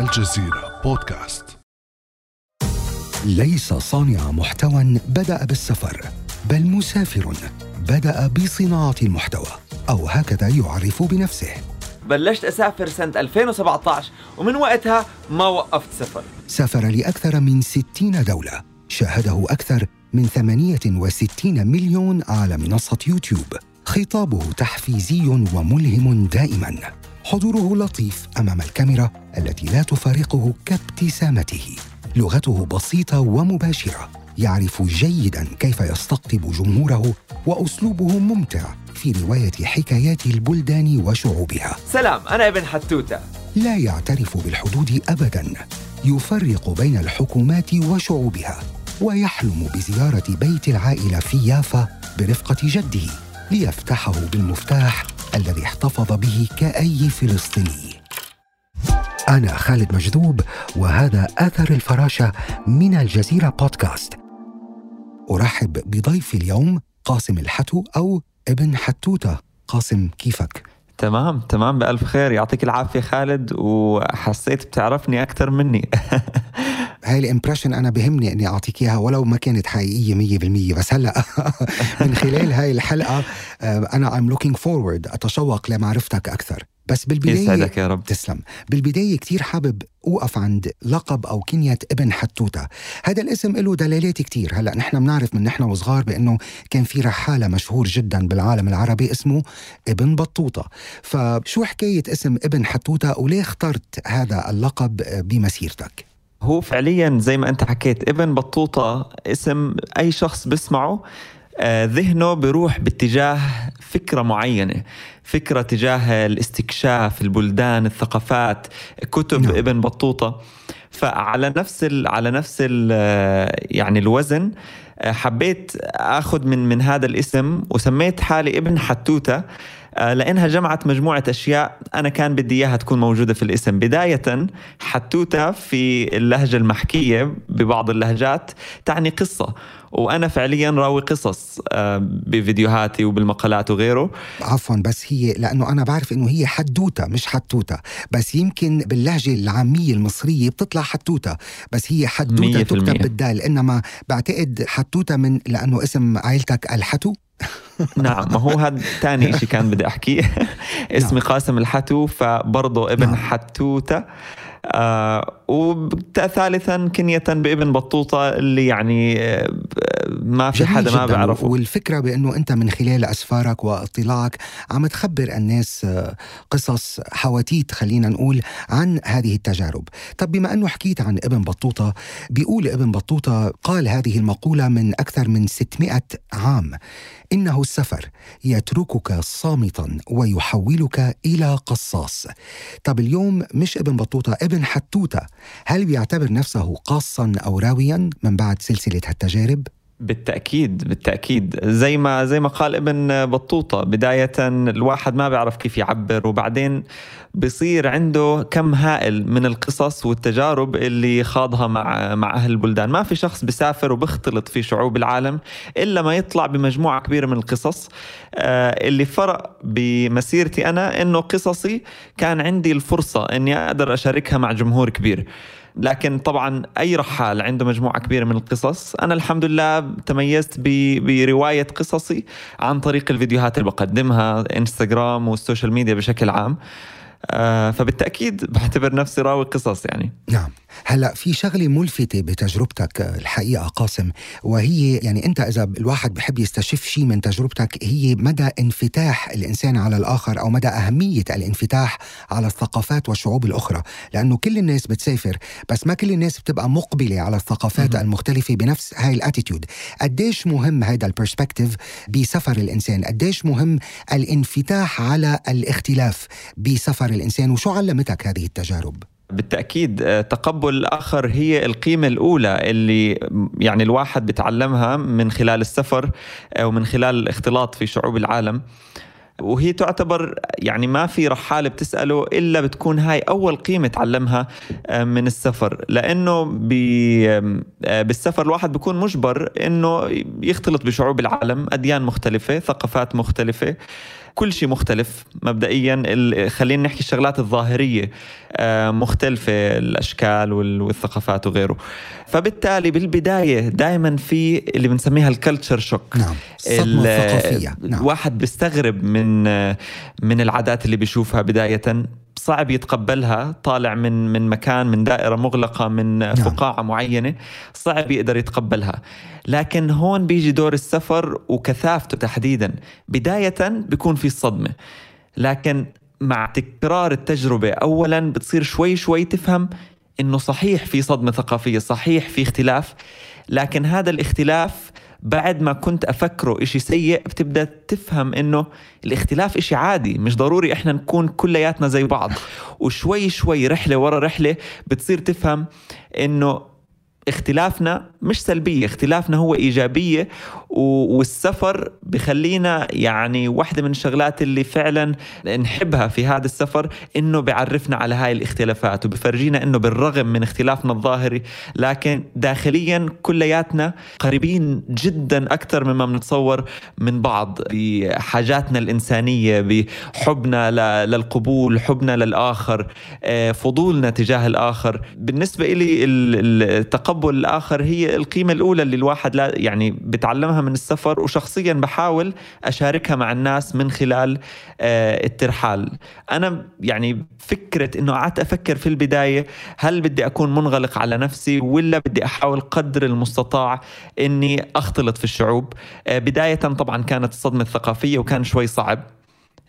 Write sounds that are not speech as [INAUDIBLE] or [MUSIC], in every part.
الجزيرة بودكاست. ليس صانع محتوى بدأ بالسفر بل مسافر بدأ بصناعة المحتوى أو هكذا يعرف بنفسه. بلشت أسافر سنة 2017 ومن وقتها ما وقفت سفر. سافر لأكثر من 60 دولة شاهده أكثر من 68 مليون على منصة يوتيوب. خطابه تحفيزي وملهم دائما. حضوره لطيف أمام الكاميرا التي لا تفارقه كابتسامته. لغته بسيطة ومباشرة. يعرف جيدا كيف يستقطب جمهوره وأسلوبه ممتع في رواية حكايات البلدان وشعوبها. سلام أنا ابن حتوتة. لا يعترف بالحدود ابدا. يفرق بين الحكومات وشعوبها ويحلم بزيارة بيت العائلة في يافا برفقة جده. ليفتحه بالمفتاح الذي احتفظ به كأي فلسطيني. أنا خالد مجذوب وهذا أثر الفراشة من الجزيرة بودكاست. أرحب بضيفي اليوم قاسم الحتو أو ابن حتوتة. قاسم كيفك؟ تمام تمام بألف خير. يعطيك العافية خالد وحسيت بتعرفني أكثر مني. [LAUGHS] هاي الامبريشن أنا بهمني إني أعطيك إياها ولو ما كانت حقيقية 100% بس هلأ [LAUGHS] من خلال هاي الحلقة آه، أنا I'm looking forward أتشوق لمعرفتك أكثر. بس بالبداية يسعدك يا رب. تسلم. بالبداية كتير حابب أوقف عند لقب أو كنية ابن حتوتة. هذا الاسم له دلالات كتير. هلأ نحن بنعرف من نحن وصغار بأنه كان في رحالة مشهور جدا بالعالم العربي اسمه ابن بطوطة. فشو حكاية اسم ابن حتوتة وليه اخترت هذا اللقب بمسيرتك؟ هو فعليا زي ما أنت حكيت ابن بطوطة اسم أي شخص بسمعه ذهنه بيروح باتجاه فكرة معينة فكرة تجاه الاستكشاف البلدان الثقافات كتب نعم. ابن بطوطة. فعلى نفس ال على نفس ال يعني الوزن آه، حبيت آخذ من من هذا الاسم وسميت حالي ابن حتوتة آه، لأنها جمعت مجموعة أشياء أنا كان بدي إياها تكون موجودة في الاسم. بداية حتوتة في اللهجة المحكية ببعض اللهجات تعني قصة. وأنا فعليا راوي قصص آه، بفيديوهاتي وبالمقالات وغيره. عفوا بس هي لأنه أنا بعرف إنه هي حدوتة مش حتوتة. بس يمكن باللهجة العامية المصرية بتطلع حتوتة. بس هي حدوتة تكتب. بالدال. إنما بعتقد حتوتة من لأنه اسم عائلتك الحتو. [LAUGHS] نعم ما هو هذا ثاني شيء كان بدي احكيه [LAUGHS] اسمي قاسم الحتو فبرضه ابن نعم. حتوتة. آه وثالثا كنية بابن بطوطة اللي يعني آه ما في حدا ما. بيعرفه. والفكرة بأنه أنت من خلال أسفارك واطلاعك عم تخبر الناس آه، قصص حواديت خلينا نقول عن هذه التجارب. طب بما أنه حكيت عن ابن بطوطة بيقول ابن بطوطة قال هذه المقولة من أكثر من 600 عام. إنه السفر يتركك صامتا ويحولك إلى قصاص. طب اليوم مش ابن بطوطة ابن حتوتة. هل بيعتبر نفسه قاصا أو راويا من بعد سلسلة هالتجارب؟ بالتأكيد بالتأكيد. زي ما زي ما قال ابن بطوطة بداية الواحد ما بيعرف كيف يعبر وبعدين بصير عنده كم هائل من القصص والتجارب اللي خاضها مع مع أهل البلدان. ما في شخص بيسافر وبيختلط في شعوب العالم إلا ما يطلع بمجموعة كبيرة من القصص. آه، اللي فرق بمسيرتي أنا إنه قصصي كان عندي الفرصة إني أقدر أشاركها مع جمهور كبير. لكن طبعا أي رحال عنده مجموعة كبيرة من القصص أنا الحمد لله تميزت برواية قصصي عن طريق الفيديوهات اللي بقدمها إنستغرام والسوشيال ميديا بشكل عام. فبالتأكيد بعتبر نفسي راوي قصص يعني. نعم. هلا في شغلة ملفتة بتجربتك آه، الحقيقة قاسم وهي يعني أنت إذا الواحد بحب يستشف شيء من تجربتك هي مدى انفتاح الإنسان على الآخر أو مدى أهمية الانفتاح على الثقافات والشعوب الأخرى. لأنه كل الناس بتسافر بس ما كل الناس بتبقى مقبلة على الثقافات مهم. المختلفة بنفس هاي ال attitude. قديش مهم هذا ال perspective بسفر الإنسان؟ قديش مهم الانفتاح على الاختلاف بسفر الإنسان وشو علمتك هذه التجارب؟ بالتأكيد آه، تقبل الآخر هي القيمة الأولى اللي يعني الواحد بتعلمها من خلال السفر أو من خلال الاختلاط في شعوب العالم. وهي تعتبر يعني ما في رحالة بتسأله إلا بتكون هاي أول قيمة تعلمها آه، من السفر. لأنه آه، بالسفر الواحد بيكون مجبر إنه يختلط بشعوب العالم أديان مختلفة ثقافات مختلفة. كل شيء مختلف. مبدئيا ال- خلينا نحكي الشغلات الظاهرية آه، مختلفة الأشكال وال- والثقافات وغيره. فبالتالي بالبداية دائما في اللي بنسميها الكلتشر شوك نعم. الصدمة ال- الثقافية نعم. الواحد بيستغرب من من العادات اللي بيشوفها بداية. صعب يتقبلها طالع من من مكان من دائرة مغلقة من نعم. فقاعة معينة صعب يقدر يتقبلها. لكن هون بيجي دور السفر وكثافته تحديدا. بداية بيكون في الصدمة لكن مع تكرار التجربة أولا بتصير شوي شوي تفهم إنه صحيح في صدمة ثقافية صحيح في اختلاف. لكن هذا الاختلاف بعد ما كنت أفكره إشي سيء بتبدأ تفهم إنه الاختلاف إشي عادي مش ضروري إحنا نكون كلياتنا زي بعض. [LAUGHS] وشوي شوي رحلة ورا رحلة بتصير تفهم إنه اختلافنا مش سلبية اختلافنا هو إيجابية والسفر بخلينا يعني واحدة من الشغلات اللي فعلا نحبها في هذا السفر إنه بيعرفنا على هاي الاختلافات وبفرجينا إنه بالرغم من اختلافنا الظاهري لكن داخليا كلياتنا قريبين جدا أكثر مما بنتصور من بعض بحاجاتنا الإنسانية بحبنا للقبول حبنا للآخر آه، فضولنا تجاه الآخر. بالنسبة إلي ال- ال- التقبل الآخر هي القيمة الأولى اللي الواحد لا يعني بتعلمها من السفر وشخصيا بحاول أشاركها مع الناس من خلال آه، الترحال. أنا يعني فكرة أنه قعدت أفكر في البداية هل بدي أكون منغلق على نفسي ولا بدي أحاول قدر المستطاع أني أختلط في الشعوب. آه، بداية طبعا كانت الصدمة الثقافية وكان شوي صعب.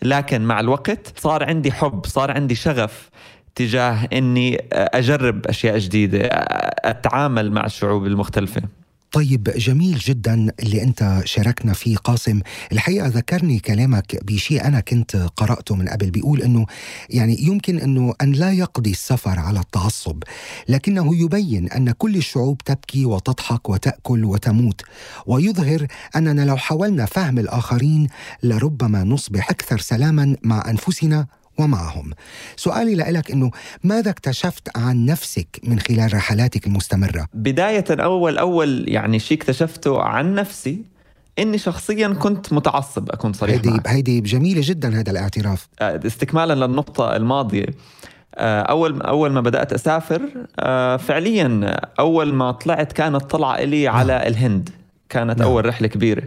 لكن مع الوقت صار عندي حب صار عندي شغف تجاه إني أجرب أشياء جديدة أتعامل مع الشعوب المختلفة. طيب جميل جدا اللي أنت شاركنا فيه قاسم. الحقيقة ذكرني كلامك بشيء أنا كنت قرأته من قبل بيقول إنه يعني يمكن إنه أن لا يقضي السفر على التعصب لكنه يبين أن كل الشعوب تبكي وتضحك وتأكل وتموت ويظهر أننا لو حاولنا فهم الآخرين لربما نصبح أكثر سلاما مع أنفسنا ومعهم. سؤالي لك إنه ماذا اكتشفت عن نفسك من خلال رحلاتك المستمرة؟ بداية أول أول يعني شيء اكتشفته عن نفسي إني شخصيا كنت متعصب أكون صريح هيدي معك. هيدي جميلة جدا هذا الاعتراف. آه، استكمالا للنقطة الماضية. آه، أول أول ما بدأت أسافر آه، فعليا أول ما طلعت كانت طلعة إلي على الهند. كانت نعم. أول رحلة كبيرة.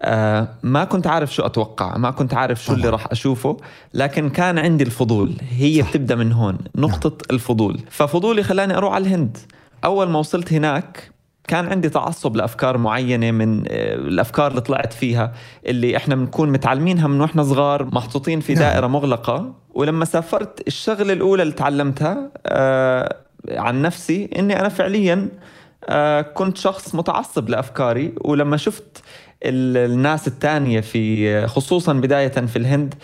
آه، ما كنت عارف شو أتوقع ما كنت عارف شو اللي طبعاً. راح أشوفه لكن كان عندي الفضول هي صح. بتبدأ من هون نقطة الفضول ففضولي خلاني أروح على الهند أول ما وصلت هناك كان عندي تعصب لأفكار معينة من آه، الأفكار اللي طلعت فيها اللي إحنا بنكون متعلمينها من وإحنا صغار محطوطين في نعم. دائرة مغلقة ولما سافرت الشغلة الأولى اللي تعلمتها آه، عن نفسي إني أنا فعليا آه، كنت شخص متعصب لأفكاري ولما شفت الناس الثانية في خصوصا بداية في الهند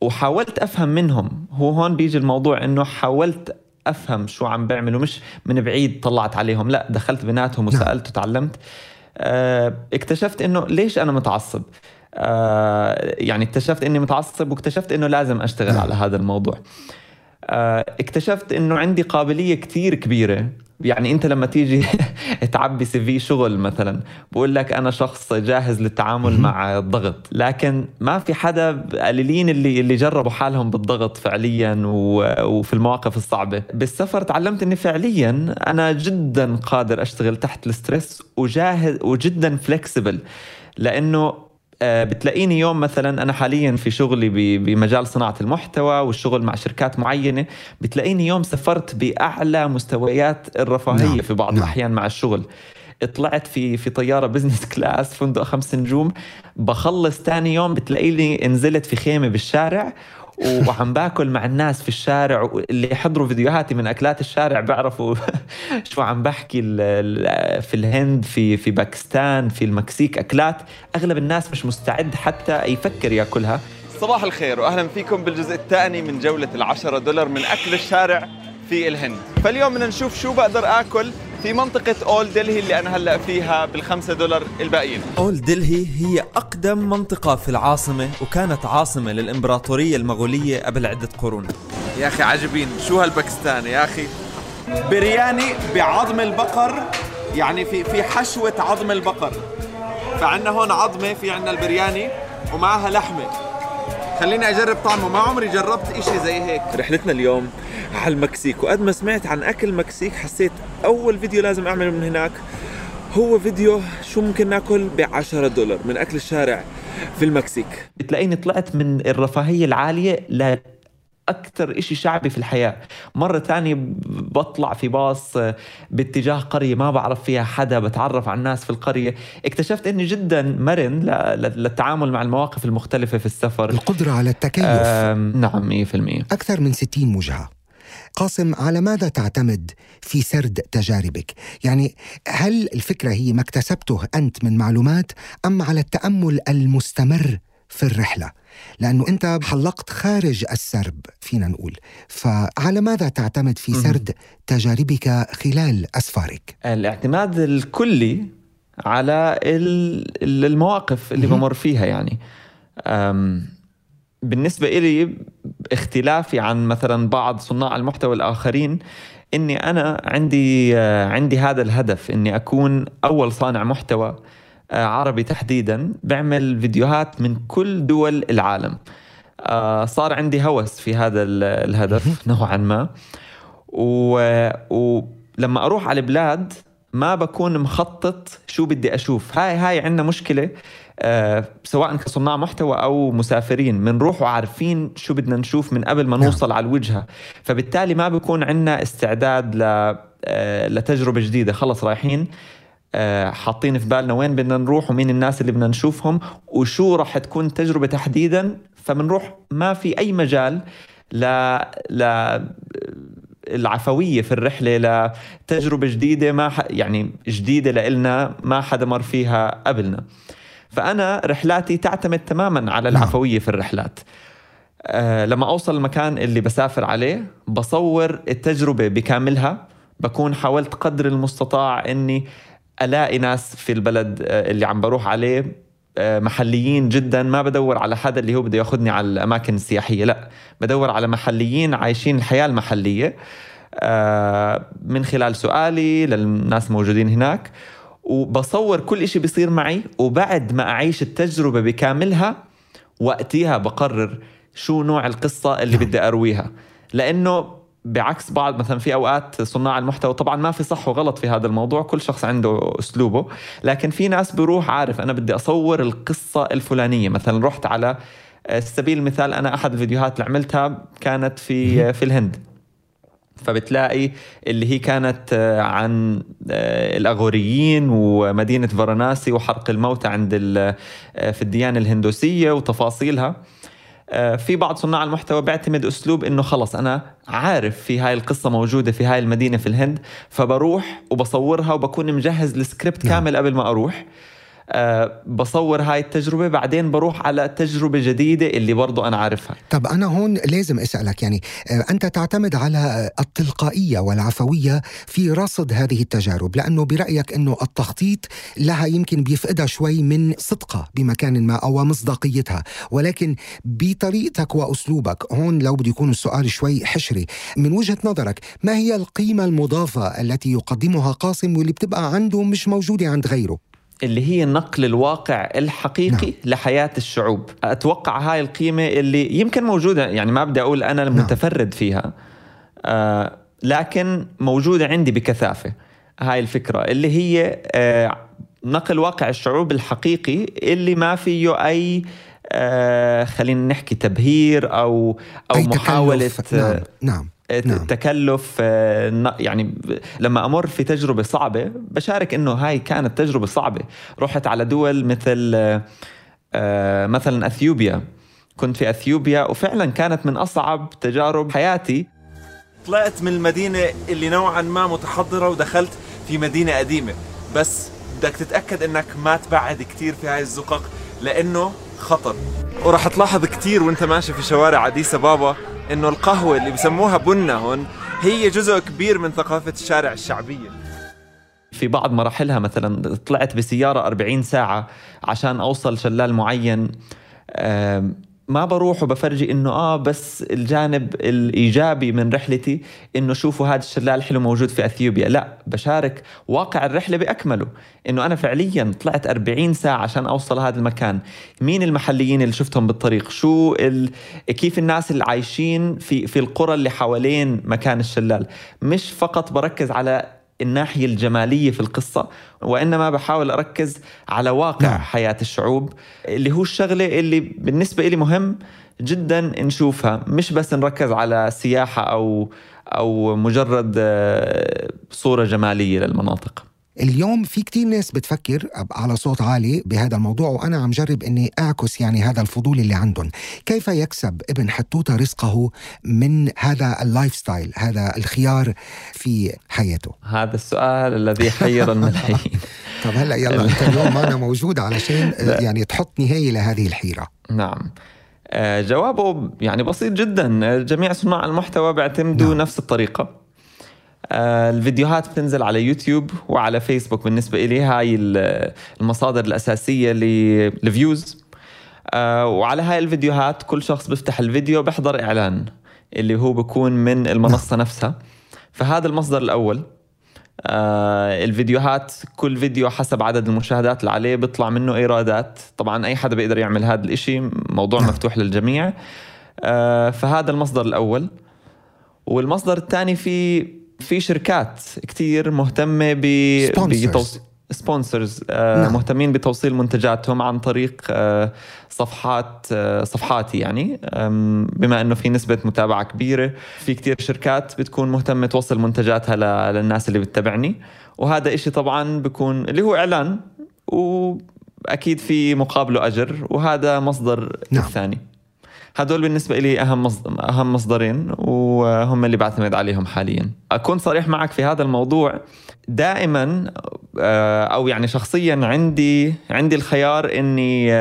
وحاولت أفهم منهم. هو هون بيجي الموضوع إنه حاولت أفهم شو عم بيعملوا. مش من بعيد طلعت عليهم لا دخلت بيناتهم نعم. وسألت وتعلمت. آه، اكتشفت إنه ليش أنا متعصب؟ آه، يعني اكتشفت إني متعصب واكتشفت إنه لازم أشتغل نعم. على هذا الموضوع. آه، اكتشفت إنه عندي قابلية كثير كبيرة يعني انت لما تيجي [LAUGHS] تعبي CV شغل مثلا بقول لك أنا شخص جاهز للتعامل. مع الضغط. لكن ما في حدا قليلين اللي اللي جربوا حالهم بالضغط فعليا وفي المواقف الصعبة. بالسفر تعلمت إني فعليا أنا جدا قادر أشتغل تحت ال stress وجاهز وجدا flexible لأنه بتلاقيني يوم مثلا أنا حاليا في شغلي بمجال صناعة المحتوى والشغل مع شركات معينة بتلاقيني يوم سافرت بأعلى مستويات الرفاهية نعم، في بعض نعم. الأحيان مع الشغل طلعت في في طيارة business class [LAUGHS] فندق خمس نجوم بخلص تاني يوم بتلاقيني نزلت في خيمة بالشارع وعم باكل مع الناس في الشارع اللي يحضروا فيديوهاتي من أكلات الشارع بيعرفوا [LAUGHS] شو عم بحكي في الهند في في باكستان في المكسيك أكلات أغلب الناس مش مستعد حتى يفكر ياكلها. صباح الخير واهلا فيكم بالجزء الثاني من جولة العشرة دولار من أكل الشارع في الهند. فاليوم بدنا نشوف شو بقدر آكل في منطقة أول دلهي اللي أنا هلأ فيها بالخمسة دولار الباقيين. أول دلهي هي أقدم منطقة في العاصمة وكانت عاصمة للإمبراطورية المغولية قبل عدة قرون. يا أخي عجبين شو هالباكستاني يا أخي؟ برياني بعظم البقر يعني في في حشوة عظم البقر. فعندنا هون عظمة في عندنا البرياني ومعها لحمة. خليني أجرب طعمه. ما عمري جربت إشي زي هيك. رحلتنا اليوم على المكسيك. وقد ما سمعت عن أكل المكسيك حسيت أول فيديو لازم أعمله من هناك. هو فيديو شو ممكن ناكل ب 10 دولار من أكل الشارع في المكسيك. بتلاقيني طلعت من الرفاهية العالية ل أكثر إشي شعبي في الحياة. مرة تانية بطلع في باص آه، باتجاه قرية ما بعرف فيها حدا بتعرف على الناس في القرية. اكتشفت أني جدا مرن للتعامل مع المواقف المختلفة في السفر. القدرة على التكيف. نعم 100% أكثر من 60 وجهة قاسم على ماذا تعتمد في سرد تجاربك؟ يعني هل الفكرة هي ما اكتسبته أنت من معلومات أم على التأمل المستمر في الرحلة؟ لأنه أنت حلقت خارج السرب فينا نقول فعلى ماذا تعتمد في سرد تجاربك خلال أسفارك؟ الاعتماد الكلي على ال- ال- المواقف اللي بمر فيها يعني بالنسبة إلي اختلافي عن مثلا بعض صناع المحتوى الآخرين إني أنا عندي آه، عندي هذا الهدف إني أكون أول صانع محتوى عربي تحديدا بعمل فيديوهات من كل دول العالم. آه، صار عندي هوس في هذا ال- الهدف [LAUGHS] نوعا ما. و... ولما أروح على البلاد ما بكون مخطط شو بدي أشوف. هاي هاي عندنا مشكلة آه سواء كصناع محتوى أو مسافرين بنروح وعارفين شو بدنا نشوف من قبل ما نعم. نوصل على الوجهة. فبالتالي ما بكون عندنا استعداد ل آه لتجربة جديدة. خلص رايحين آه، حاطين في بالنا وين بدنا نروح ومين الناس اللي بدنا نشوفهم وشو راح تكون التجربة تحديدا. فبنروح ما في أي مجال ل ل العفوية في الرحلة لتجربة جديدة ما ح... يعني جديدة لإلنا ما حدا مر فيها قبلنا. فأنا رحلاتي تعتمد تماما على نعم. العفوية في الرحلات. آه لما أوصل المكان اللي بسافر عليه بصور التجربة بكاملها بكون حاولت قدر المستطاع أني ألاقي ناس في البلد آه، اللي عم بروح عليه آه، محليين جدا. ما بدور على حدا اللي هو بده ياخذني على الأماكن السياحية لا. بدور على محليين عايشين الحياة المحلية آه، من خلال سؤالي للناس موجودين هناك. وبصور كل إشي بيصير معي. وبعد ما أعيش التجربة بكاملها وقتها بقرر شو نوع القصة اللي بدي أرويها. لأنه بعكس بعض مثلا في أوقات صناع المحتوى طبعا ما في صح وغلط في هذا الموضوع كل شخص عنده أسلوبه لكن في ناس بيروح عارف أنا بدي أصور القصة الفلانية. مثلا رحت على آه، سبيل المثال أنا أحد الفيديوهات اللي عملتها كانت في في الهند. فبتلاقي اللي هي كانت آه، عن آه، الأغوريين ومدينة فاراناسي وحرق الموتى عند آه، في الديانة الهندوسية وتفاصيلها. آه، في بعض صناع المحتوى بيعتمد أسلوب إنه خلص أنا عارف في هاي القصة موجودة في هاي المدينة في الهند فبروح وبصورها وبكون مجهز السكريبت نعم. كامل قبل ما أروح آه، بصور هاي التجربة بعدين بروح على تجربة جديدة اللي برضو أنا عارفها. طب أنا هون لازم أسألك يعني آه، أنت تعتمد على التلقائية والعفوية في رصد هذه التجارب لأنه برأيك أنه التخطيط لها يمكن بيفقدها شوي من صدقها بمكان ما أو مصداقيتها. ولكن بطريقتك وأسلوبك هون لو بده يكون السؤال شوي حشري من وجهة نظرك ما هي القيمة المضافة التي يقدمها قاسم واللي بتبقى عنده مش موجودة عند غيره؟ اللي هي نقل الواقع الحقيقي نعم. نعم. لحياة الشعوب أتوقع هاي القيمة اللي يمكن موجودة يعني ما بدي أقول أنا المتفرد فيها آه لكن موجودة عندي بكثافة هاي الفكرة اللي هي آه نقل واقع الشعوب الحقيقي اللي ما فيه أي آه خلينا نحكي تبهير أو أو أي محاولة نعم نعم نعم. التكلف آه، ن- يعني لما أمر في تجربة صعبة بشارك إنه هاي كانت تجربة صعبة. رحت على دول مثل آه، آه، مثلا أثيوبيا. كنت في أثيوبيا وفعلا كانت من أصعب تجارب حياتي. طلعت من المدينة اللي نوعا ما متحضرة ودخلت في مدينة قديمة. بس بدك تتأكد إنك ما تبعد كتير في هاي الزقق لأنه خطر. وراح تلاحظ كتير وأنت ماشي في شوارع اديس بابا. إنه القهوة اللي بسموها بنة هون هي جزء كبير من ثقافة الشارع الشعبية. في بعض مراحلها مثلا طلعت بسيارة 40 ساعة عشان أوصل شلال معين ما بروح وبفرجي إنه آه بس الجانب الإيجابي من رحلتي إنه شوفوا هذا الشلال الحلو موجود في أثيوبيا. لا بشارك واقع الرحلة بأكمله. إنه أنا فعليا طلعت 40 ساعة عشان أوصل هذا المكان. مين المحليين اللي شفتهم بالطريق؟ شو ال... كيف الناس اللي عايشين في في القرى اللي حوالين مكان الشلال؟ مش فقط بركز على الناحية الجمالية في القصة وإنما بحاول أركز على واقع نعم. حياة الشعوب اللي هو الشغلة اللي بالنسبة لي مهم جدا نشوفها مش بس نركز على سياحة أو أو مجرد آه، صورة جمالية للمناطق اليوم في كتير ناس بتفكر على صوت عالي بهذا الموضوع وأنا عم جرب أني أعكس يعني هذا الفضول اللي عندهم. كيف يكسب ابن حتوتة رزقه من هذا ال lifestyle هذا الخيار في حياته؟ هذا السؤال الذي حير الملايين [LAUGHS] طب هلأ يلا أنت اليوم معنا موجود علشان يعني تحط نهاية لهذه الحيرة. نعم. آه، جوابه يعني بسيط جدا. جميع صناع المحتوى بيعتمدوا نعم. نفس الطريقة. آه، الفيديوهات بتنزل على يوتيوب وعلى فيسبوك بالنسبة إلي. هاي المصادر الأساسية لل views آه، وعلى هاي الفيديوهات كل شخص بيفتح الفيديو بيحضر إعلان اللي هو بيكون من المنصة نفسها. فهذا المصدر الأول. آه الفيديوهات كل فيديو حسب عدد المشاهدات اللي عليه بيطلع منه إيرادات. طبعا أي حدا بيقدر يعمل هذا الإشي موضوع مفتوح للجميع. آه فهذا المصدر الأول. والمصدر الثاني في في شركات كتير مهتمة ب بتوصيل سبونسرز آه نعم. مهتمين بتوصيل منتجاتهم عن طريق آه صفحات آه صفحاتي يعني بما إنه في نسبة متابعة كبيرة في كتير شركات بتكون مهتمة توصل منتجاتها للناس اللي بتتابعني وهذا إشي طبعا بيكون اللي هو إعلان وأكيد في مقابله أجر وهذا مصدر نعم. الثاني هدول بالنسبة لي أهم أهم مصدرين وهم اللي بعتمد عليهم حاليا. أكون صريح معك في هذا الموضوع. دائما آه، أو يعني شخصيا عندي عندي الخيار إني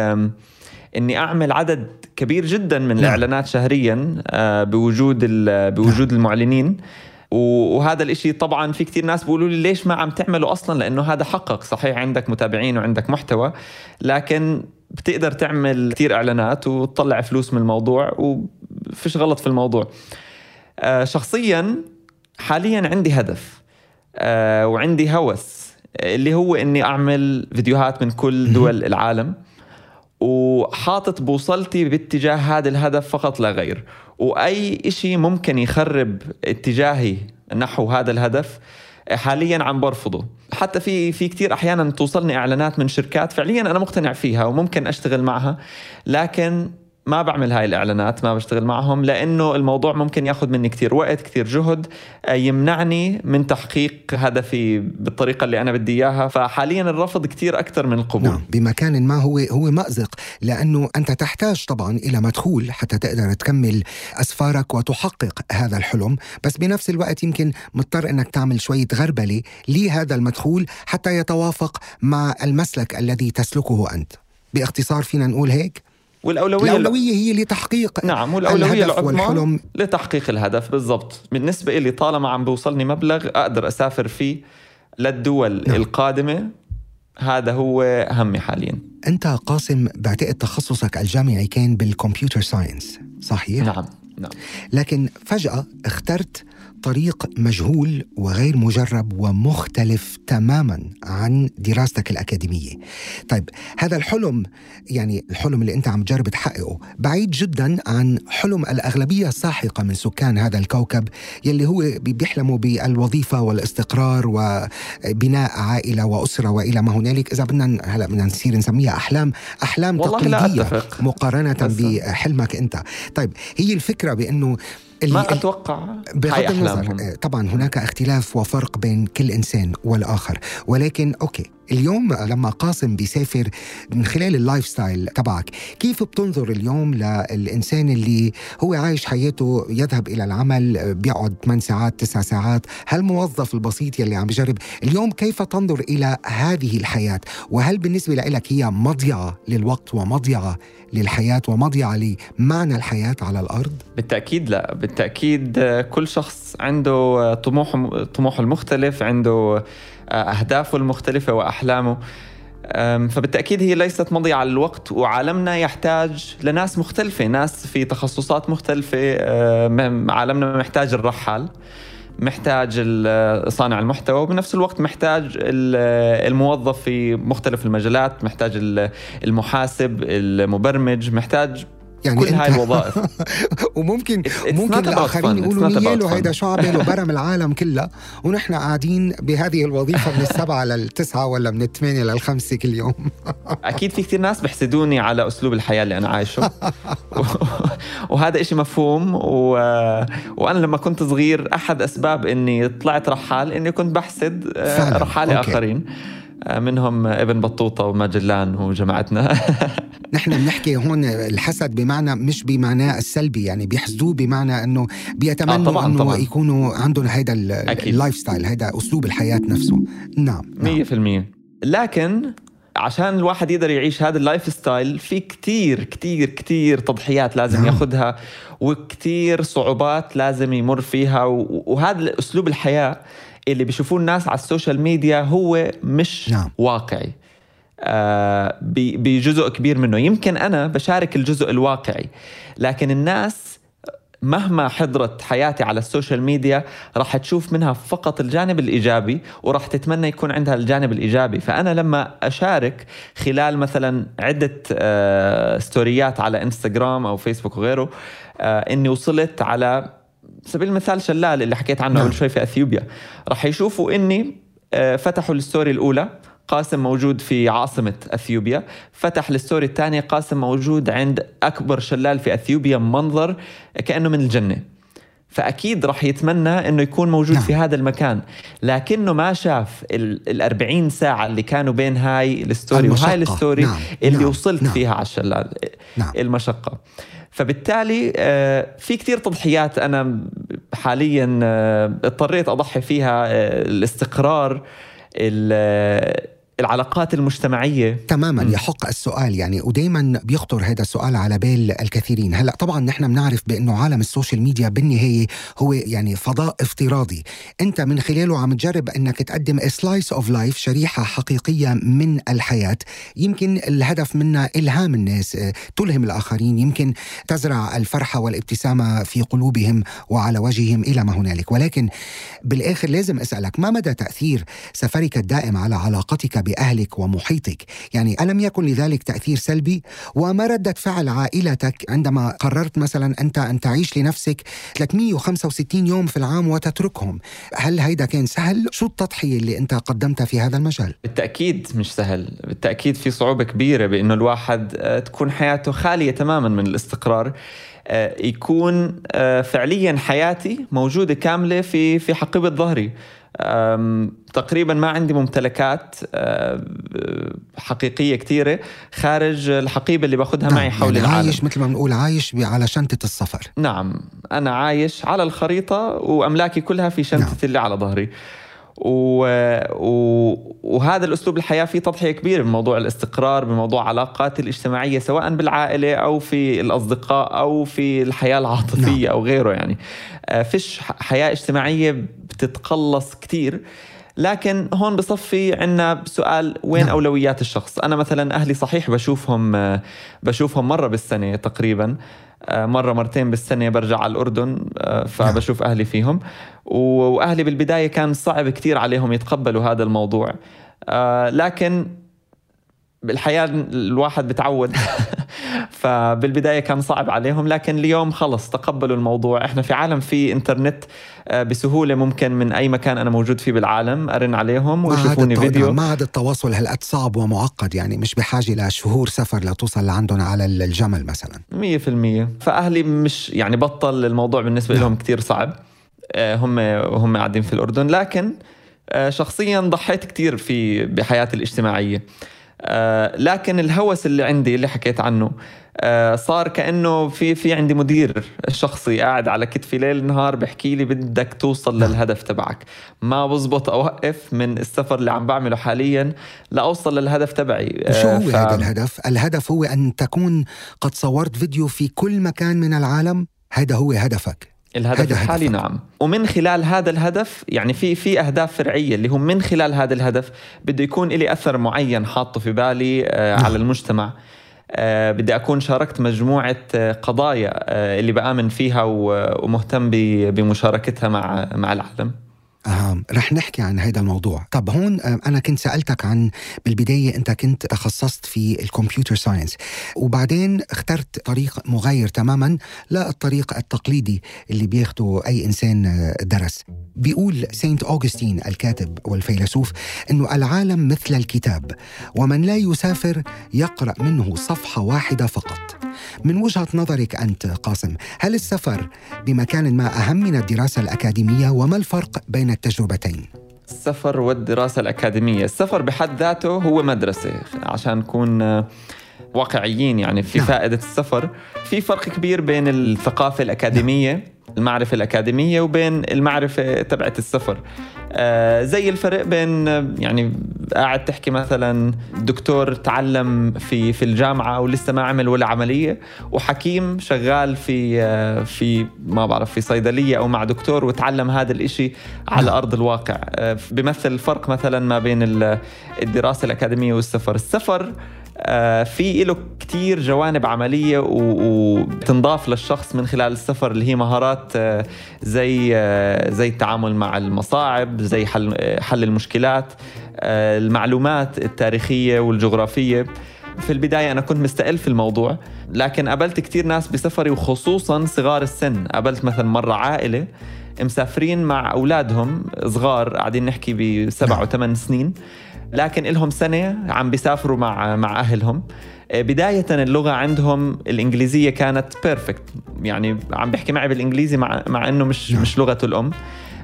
إني أعمل عدد كبير جدا من نعم. الإعلانات شهريا آه، بوجود بوجود المعلنين. وهذا الإشي طبعا في كتير ناس بيقولوا لي ليش ما عم تعمله أصلا؟ لأنه هذا حقق صحيح عندك متابعين وعندك محتوى. لكن بتقدر تعمل كتير إعلانات وتطلع فلوس من الموضوع وفيش غلط في الموضوع. آه، شخصيا حاليا عندي هدف آه، وعندي هوس اللي هو إني أعمل فيديوهات من كل دول العالم وحاطط بوصلتي باتجاه هذا الهدف فقط لا غير. وأي شيء ممكن يخرب اتجاهي نحو هذا الهدف حاليا عم برفضه. حتى في في كثير أحيانا توصلني إعلانات من شركات فعليا أنا مقتنع فيها وممكن أشتغل معها لكن ما بعمل هاي الإعلانات ما بشتغل معهم لأنه الموضوع ممكن ياخذ مني كثير وقت كثير جهد آه، يمنعني من تحقيق هدفي بالطريقة اللي أنا بدي إياها. فحاليا الرفض كثير أكثر من القبول. نعم بمكان ما هو هو مأزق لأنه أنت تحتاج طبعا إلى مدخول حتى تقدر تكمل أسفارك وتحقق هذا الحلم. بس بنفس الوقت يمكن مضطر إنك تعمل شوية غربلة لهذا المدخول حتى يتوافق مع المسلك الذي تسلكه أنت. بإختصار فينا نقول هيك؟ والأولوية الأولوية هي لتحقيق نعم والأولوية العظمى لتحقيق الهدف بالضبط. بالنسبة لي طالما عم بوصلني مبلغ أقدر أسافر فيه للدول نعم. القادمة هذا هو همي حاليا. أنت قاسم بعتقد تخصصك الجامعي كان بالكمبيوتر ساينس صحيح؟ نعم نعم. لكن فجأة اخترت طريق مجهول وغير مجرب ومختلف تماما عن دراستك الأكاديمية. طيب هذا الحلم يعني الحلم اللي أنت عم تجرب تحققه بعيد جدا عن حلم الأغلبية الساحقة من سكان هذا الكوكب يلي هو بيحلموا بالوظيفة والاستقرار وبناء عائلة وأسرة وإلى ما هنالك. إذا بدنا هلا بدنا نصير نسميها أحلام أحلام تقليدية مقارنة بحلمك أنت. طيب هي الفكرة بأنه ما أتوقع. بغض النظر. طبعا هناك اختلاف وفرق بين كل إنسان والآخر. ولكن أوكي اليوم لما قاسم بيسافر من خلال ال lifestyle تبعك كيف بتنظر اليوم للإنسان اللي هو عايش حياته يذهب إلى العمل بيقعد 8 ساعات 9 ساعات؟ هالموظف البسيط يلي عم بجرب اليوم كيف تنظر إلى هذه الحياة؟ وهل بالنسبة لك هي مضيعة للوقت ومضيعة للحياة ومضيعة لمعنى الحياة على الأرض؟ بالتأكيد لا. بالتأكيد كل شخص عنده طموح طموحه المختلف عنده أهدافه المختلفة وأحلامه. فبالتأكيد هي ليست مضيعة للوقت وعالمنا يحتاج لناس مختلفة ناس في تخصصات مختلفة. عالمنا محتاج الرحال محتاج صانع المحتوى وبنفس الوقت محتاج ال- الموظف في مختلف المجالات محتاج ال- المحاسب المبرمج محتاج يعني كل أنت- هاي الوظائف [LAUGHS] وممكن It's- ممكن الآخرين يقولوا نيالو fun. هيدا شو عمله برم العالم كلها ونحن قاعدين بهذه الوظيفة من السبعة [LAUGHS] للتسعة ولا من الثمانية للخمسة كل يوم. [LAUGHS] أكيد في كثير ناس بيحسدوني على أسلوب الحياة اللي أنا عايشه. وهذا إشي مفهوم و... وأنا لما كنت صغير أحد أسباب إني طلعت رحال إني كنت بحسد آه، أوكي. آخرين. منهم ابن بطوطة وماجلان وجماعتنا [LAUGHS] نحن بنحكي هون الحسد بمعنى مش بمعناه السلبي يعني بيحسدوه بمعنى إنه بيتمنوا آه، طبعاً، إنه طبعاً. يكونوا عندهم هيدا. ال lifestyle هيدا أسلوب الحياة نفسه نعم, نعم. 100% لكن عشان الواحد يقدر يعيش هذا ال lifestyle في كتير كتير كتير تضحيات لازم نعم. ياخذها وكتير صعوبات لازم يمر فيها وهذا أسلوب الحياة اللي بيشوفوه الناس على ال social media هو مش نعم. واقعي. آه، بجزء كبير منه. يمكن أنا بشارك الجزء الواقعي لكن الناس مهما حضرت حياتي على ال social media راح تشوف منها فقط الجانب الإيجابي وراح تتمنى يكون عندها الجانب الإيجابي. فأنا لما أشارك خلال مثلا عدة آه، stories على إنستغرام أو فيسبوك وغيره آه، إني وصلت على سبيل المثال شلال اللي حكيت عنه نعم. قبل شوي في أثيوبيا راح يشوفوا إني آه، فتحوا ال story الأولى قاسم موجود في عاصمة أثيوبيا فتح ال story الثانية قاسم موجود عند أكبر شلال في أثيوبيا منظر كأنه من الجنة فأكيد راح يتمنى أنه يكون موجود نعم. نعم. في هذا المكان لكنه ما شاف ال 40 ساعة اللي كانوا بين هاي ال story المشقة. وهاي ال story نعم. اللي نعم. وصلت نعم. فيها على الشلال نعم. المشقة فبالتالي آه، في كتير تضحيات أنا حاليا آه، اضطريت أضحي فيها آه، الاستقرار ال- العلاقات المجتمعية. تماما يحق السؤال. يعني ودائما بيخطر هذا السؤال على بال الكثيرين. هلأ طبعا نحن بنعرف بأنه عالم ال social media بالنهاية هو يعني فضاء افتراضي. أنت من خلاله عم تجرب أنك تقدم slice of life شريحة حقيقية من الحياة. يمكن الهدف منها إلهام الناس آه، تلهم الآخرين. يمكن تزرع الفرحة والابتسامة في قلوبهم وعلى وجههم إلى ما هنالك. ولكن بالآخر لازم أسألك ما مدى تأثير سفرك الدائم على علاقتك بأهلك ومحيطك. يعني ألم يكن لذلك تأثير سلبي؟ وما رده فعل عائلتك عندما قررت مثلا أنت أن تعيش لنفسك 365 يوم في العام وتتركهم؟ هل هيدا كان سهل؟ شو التضحية اللي أنت قدمتها في هذا المجال؟ بالتأكيد مش سهل. بالتأكيد في صعوبة كبيرة بأنه الواحد آه، تكون حياته خالية تماما من الاستقرار. آه، يكون آه، فعليا حياتي موجودة كاملة في في حقيبة ظهري. تقريبا ما عندي ممتلكات آه، حقيقية كثيرة خارج الحقيبة اللي باخذها معي حول يعني العالم عايش مثل ما بنقول عايش على شنطة السفر نعم أنا عايش على الخريطة وأملاكي كلها في شنطتي نعم. اللي على ظهري و... و... وهذا الأسلوب الحياة فيه تضحية كبيرة بموضوع الاستقرار بموضوع علاقاتي الاجتماعية سواء بالعائلة أو في الأصدقاء أو في الحياة العاطفية نعم. أو غيره يعني آه، فيش ح- حياة بتتقلص كتير. لكن هون بصفي عنا سؤال وين نعم. أولويات الشخص؟ أنا مثلا أهلي صحيح بشوفهم بشوفهم مرة بالسنة تقريبا. آه، مرة مرتين بالسنة برجع على الأردن آه، فبشوف أهلي فيهم. و- وأهلي بالبداية كان صعب كتير عليهم يتقبلوا هذا الموضوع. آه، لكن بالحياة الواحد بتعود. [LAUGHS] فبالبداية كان صعب عليهم لكن اليوم خلص تقبلوا الموضوع. إحنا في عالم في إنترنت آه، بسهولة ممكن من أي مكان أنا موجود فيه بالعالم أرن عليهم ويشوفوني فيديو. ما عاد التواصل هالقد صعب ومعقد يعني مش بحاجة لشهور سفر لتوصل لعندهم على الجمل مثلا. مية في المية. فأهلي مش يعني بطل الموضوع بالنسبة نعم. لهم كتير صعب. آه، هم هم قاعدين في الأردن. لكن آه، شخصيا ضحيت كتير في بحياتي الاجتماعية. آه، لكن الهوس اللي عندي اللي حكيت عنه آه، صار كأنه في في عندي مدير شخصي قاعد على كتفي ليل نهار بحكي لي بدك توصل نعم. للهدف تبعك ما بزبط أوقف من السفر اللي عم بعمله حاليا لأوصل للهدف تبعي وشو آه، هو ف- هذا الهدف؟ الهدف هو أن تكون قد صورت فيديو في كل مكان من العالم هذا هو هدفك الهدف الحالي هدفك. نعم ومن خلال هذا الهدف يعني في في أهداف فرعية اللي هم من خلال هذا الهدف بده يكون لي أثر معين حاطه في بالي آه نعم. على المجتمع آه بدي أكون شاركت مجموعة آه قضايا آه اللي بآمن فيها ومهتم بمشاركتها مع مع العالم آه رح نحكي عن هذا الموضوع. طب هون آه أنا كنت سألتك عن بالبداية أنت كنت تخصصت في الكمبيوتر ساينس وبعدين اخترت طريق مغاير تماما للطريق التقليدي اللي بياخده أي إنسان آه، درس. بيقول سينت أوغستين الكاتب والفيلسوف أنه العالم مثل الكتاب ومن لا يسافر يقرأ منه صفحة واحدة فقط من وجهة نظرك أنت قاسم هل السفر بمكان ما أهم من الدراسة الأكاديمية وما الفرق بين التجربتين؟ السفر والدراسة الأكاديمية السفر بحد ذاته هو مدرسة عشان نكون آه، واقعيين يعني في نعم. فائدة السفر في فرق كبير بين الثقافة الأكاديمية المعرفة الأكاديمية وبين المعرفة تبعت السفر. آه زي الفرق بين يعني قاعد تحكي مثلا دكتور تعلم في في الجامعة ولسه ما عمل ولا عملية وحكيم شغال في آه في ما بعرف في صيدلية أو مع دكتور وتعلم هذا الإشي على نعم. أرض الواقع. آه بيمثل الفرق مثلا ما بين ال- الدراسة الأكاديمية والسفر. السفر في له كتير جوانب عملية وتنضاف للشخص من خلال السفر اللي هي مهارات آه، زي آه، زي التعامل مع المصاعب زي حل آه، حل المشكلات آه، المعلومات التاريخية والجغرافية في البداية أنا كنت مستقل في الموضوع لكن قابلت كتير ناس بسفري وخصوصا صغار السن قابلت مثلا مرة عائلة مسافرين مع أولادهم صغار قاعدين نحكي بسبع. [LAUGHS] وثمان سنين لكن لهم سنة عم بيسافروا مع مع أهلهم آه، بداية اللغة عندهم الإنجليزية كانت بيرفكت يعني عم بيحكي معي بالإنجليزي مع, مع أنه مش. مش لغته الأم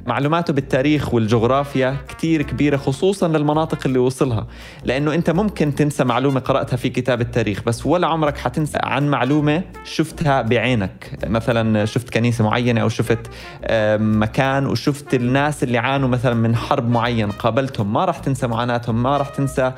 معلوماته بالتاريخ والجغرافيا كتير كبيرة خصوصا للمناطق اللي وصلها. لأنه أنت ممكن تنسى معلومة قرأتها في كتاب التاريخ بس ولا عمرك حتنسى عن معلومة شفتها بعينك. مثلا شفت كنيسة معينة أو شفت مكان وشفت الناس اللي عانوا مثلا من حرب معين قابلتهم ما راح تنسى معاناتهم ما راح تنسى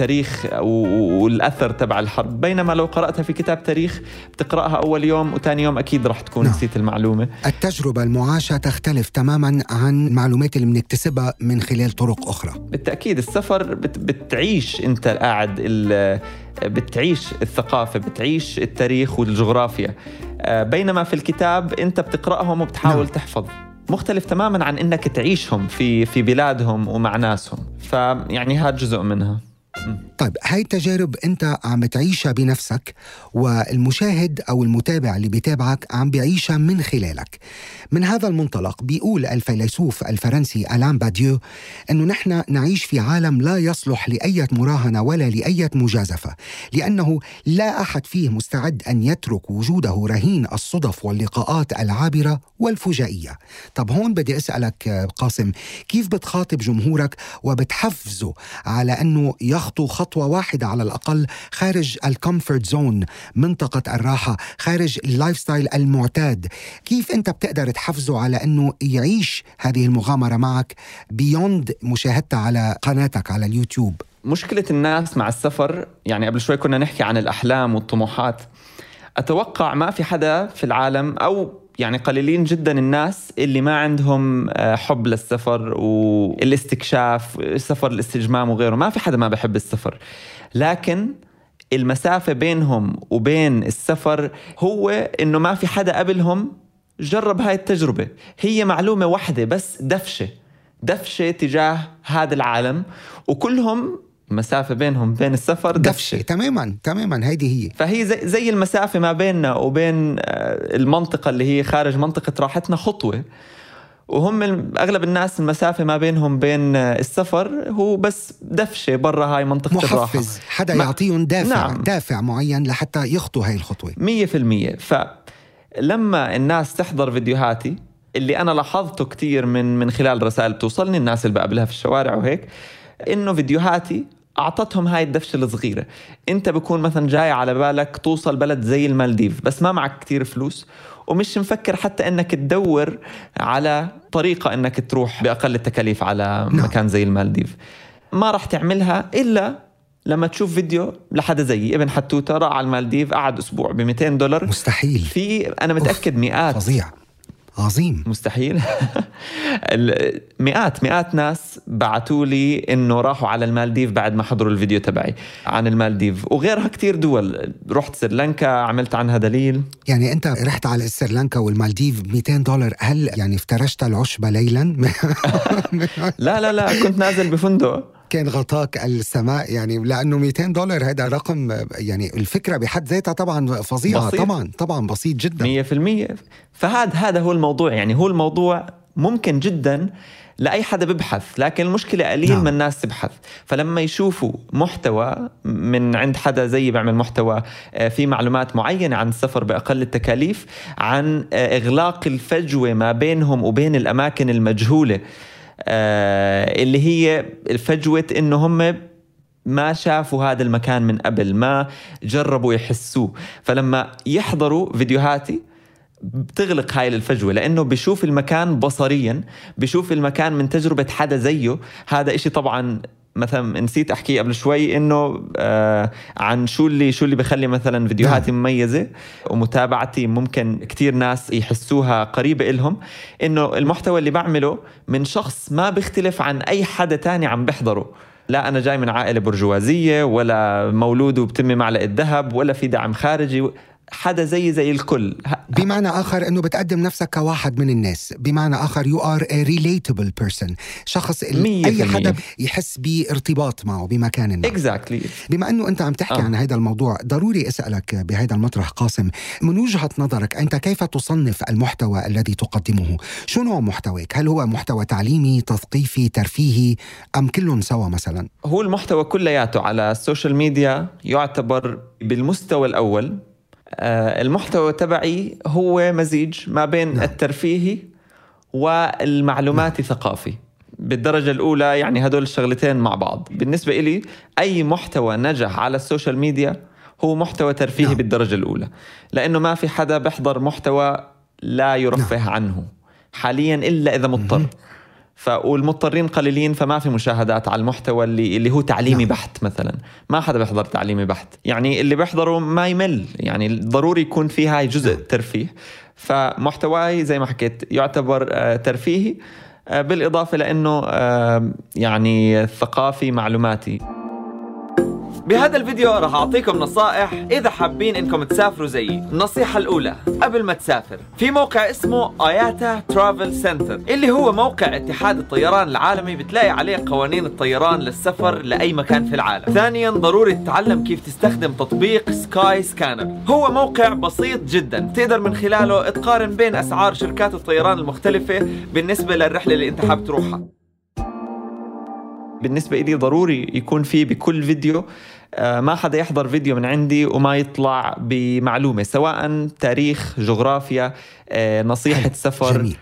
تاريخ و- و- والأثر تبع الحرب بينما لو قرأتها في كتاب تاريخ بتقرأها أول يوم وتاني يوم أكيد راح تكون نعم. نسيت المعلومة التجربة المعاشة تختلف تماما عن المعلومات اللي بنكتسبها من خلال طرق أخرى بالتأكيد السفر بت بتعيش أنت قاعد ال- بتعيش الثقافة بتعيش التاريخ والجغرافيا آه، بينما في الكتاب أنت بتقرأهم وبتحاول. نعم. تحفظ مختلف تماما عن إنك تعيشهم في في بلادهم ومع ناسهم فيعني هذا جزء منها طيب هاي التجارب أنت عم تعيشها بنفسك والمشاهد أو المتابع اللي بيتابعك عم بيعيشها من خلالك. من هذا المنطلق بيقول الفيلسوف الفرنسي ألان باديو إنه نحن نعيش في عالم لا يصلح لأي مراهنة ولا لأي مجازفة لأنه لا أحد فيه مستعد أن يترك وجوده رهين الصدف واللقاءات العابرة والفجائية. طب هون بدي أسألك قاسم كيف بتخاطب جمهورك وبتحفزه على إنه يخطو خطوة واحدة على الأقل خارج ال comfort zone منطقة الراحة خارج ال lifestyle المعتاد. كيف أنت بتقدر تحفزه على أنه يعيش هذه المغامرة معك beyond مشاهدتها على قناتك على اليوتيوب؟ مشكلة الناس مع السفر يعني قبل شوي كنا نحكي عن الأحلام والطموحات. أتوقع ما في حدا في العالم أو يعني قليلين جدا الناس اللي ما عندهم آه، حب للسفر والاستكشاف السفر الاستجمام وغيره. ما في حدا ما بحب السفر. لكن المسافة بينهم وبين السفر هو إنه ما في حدا قبلهم جرب هاي التجربة. هي معلومة واحدة بس دفشة. دفشة تجاه هذا العالم. وكلهم مسافة بينهم بين السفر دفشه دفشة. تماما تماما هيدي هي. فهي زي, زي المسافة ما بيننا وبين آه، المنطقة اللي هي خارج منطقة راحتنا خطوة. وهم أغلب الناس المسافة ما بينهم بين آه، السفر هو بس دفشة برا هاي منطقة الراحة. محفز. حدا ما- يعطيهم دافع نعم. دافع معين لحتى يخطوا هاي الخطوة. مية في المية. فلما الناس تحضر فيديوهاتي اللي أنا لاحظته كتير من من خلال رسائل بتوصلني الناس اللي بقابلها في الشوارع وهيك إنه فيديوهاتي أعطتهم هاي الدفشة الصغيرة. أنت بكون مثلا جاي على بالك توصل بلد زي المالديف بس ما معك كتير فلوس ومش مفكر حتى إنك تدور على طريقة إنك تروح بأقل التكاليف على نعم. مكان زي المالديف. ما راح تعملها إلا لما تشوف فيديو لحدا زيي. ابن حتوتة راح على المالديف قعد أسبوع ب 200 دولار. مستحيل. في أنا متأكد مئات. فظيع. عظيم. مستحيل. [LAUGHS] مئات مئات ناس بعثوا لي إنه راحوا على المالديف بعد ما حضروا الفيديو تبعي عن المالديف. وغيرها كتير دول. رحت سريلانكا عملت عنها دليل. يعني أنت رحت على سريلانكا والمالديف ب 200 دولار. هل يعني افترشت العشب ليلا؟ [LAUGHS] لا لا لا. كنت نازل بفندق. كان غطاك السماء يعني لأنه 200 دولار هذا رقم يعني الفكرة بحد ذاتها طبعا فظيعة بسيط. طبعا طبعا بسيط جدا مية في المية فهذا هذا هو الموضوع يعني هو الموضوع ممكن جدا لأي حدا ببحث لكن المشكلة قليل نعم. من الناس تبحث فلما يشوفوا محتوى من عند حدا زي بيعمل محتوى آه، في معلومات معينة عن السفر بأقل التكاليف عن آه، إغلاق الفجوة ما بينهم وبين الأماكن المجهولة آه، اللي هي فجوة إنه هم ما شافوا هذا المكان من قبل ما جربوا يحسوه. فلما يحضروا فيديوهاتي بتغلق هاي الفجوة لأنه بشوف المكان بصريا بشوف المكان من تجربة حدا زيه. هذا إشي طبعا مثلا نسيت أحكي قبل شوي إنه آه عن شو اللي شو اللي بخلي مثلا فيديوهاتي مميزة ومتابعتي ممكن كتير ناس يحسوها قريبة إلهم إنه المحتوى اللي بعمله من شخص ما بيختلف عن أي حدا تاني عم بيحضره لا أنا جاي من عائلة برجوازية ولا مولود وبتمي معلقة ذهب ولا في دعم خارجي حدا زي زي الكل. بمعنى آخر إنه بتقدم نفسك كواحد من الناس. بمعنى آخر you are relatable person. شخص أي. حدا يحس بارتباط معه بمكان ما. exactly بما إنه أنت عم تحكي آه. عن هذا الموضوع ضروري أسألك بهذا المطرح قاسم. من وجهة نظرك أنت كيف تصنف المحتوى الذي تقدمه؟ شو نوع محتواك؟ هل هو محتوى تعليمي تثقيفي ترفيهي؟ أم كلهم سوا مثلا؟ هو المحتوى كلياته على ال social media يعتبر بالمستوى الأول آه، المحتوى تبعي هو مزيج ما بين نعم. نعم. الترفيهي والمعلوماتي ثقافي بالدرجة الأولى يعني هدول الشغلتين مع بعض بالنسبة إلي أي محتوى نجح على ال social media هو محتوى ترفيهي نعم. نعم. بالدرجة الأولى لأنه ما في حدا بيحضر محتوى لا يرفه نعم. عنه حاليا إلا إذا مضطر ف والمضطرين قليلين فما في مشاهدات على المحتوى اللي اللي هو تعليمي نعم. بحت مثلا. ما حدا بيحضر تعليمي بحت. يعني اللي بيحضره ما يمل. يعني ضروري يكون في هاي جزء نعم. ترفيه. فمحتواي زي ما حكيت يعتبر آه، ترفيهي آه، بالإضافة لأنه يعني ثقافي معلوماتي. بهذا الفيديو راح أعطيكم نصائح إذا حابين إنكم تسافروا زيي النصيحة الأولى قبل ما تسافر في موقع اسمه IATA Travel Centre اللي هو موقع اتحاد الطيران العالمي بتلاقي عليه قوانين الطيران للسفر لأي مكان في العالم. ثانيا ضروري تتعلم كيف تستخدم تطبيق Skyscanner. هو موقع بسيط جدا تقدر من خلاله تقارن بين أسعار شركات الطيران المختلفة بالنسبة للرحلة اللي أنت حابب تروحها. بالنسبة إلي ضروري يكون في بكل فيديو ما حدا يحضر فيديو من عندي وما يطلع بمعلومة سواء تاريخ جغرافيا آه، نصيحة سفر جميل.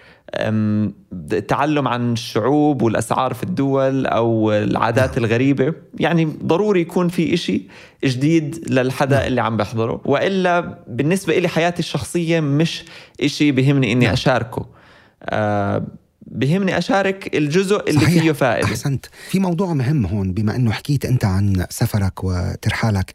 تعلم عن الشعوب والأسعار في الدول أو العادات الغريبة. يعني ضروري يكون في إشي جديد للحدا اللي عم بيحضره وإلا بالنسبة إلي حياتي الشخصية مش إشي بهمني إني نعم. أشاركه. آه، بهمني أشارك الجزء اللي صحيح. فيه فائدة. أحسنت. في موضوع مهم هون بما إنه حكيت أنت عن سفرك وترحالك.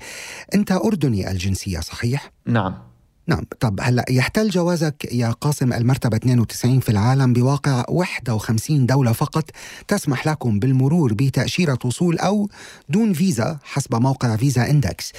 أنت أردني الجنسية صحيح؟ نعم. نعم طب هلا يحتل جوازك يا قاسم المرتبة 92 في العالم بواقع 51 دولة فقط تسمح لكم بالمرور بتأشيرة وصول أو دون فيزا حسب موقع فيزا إندكس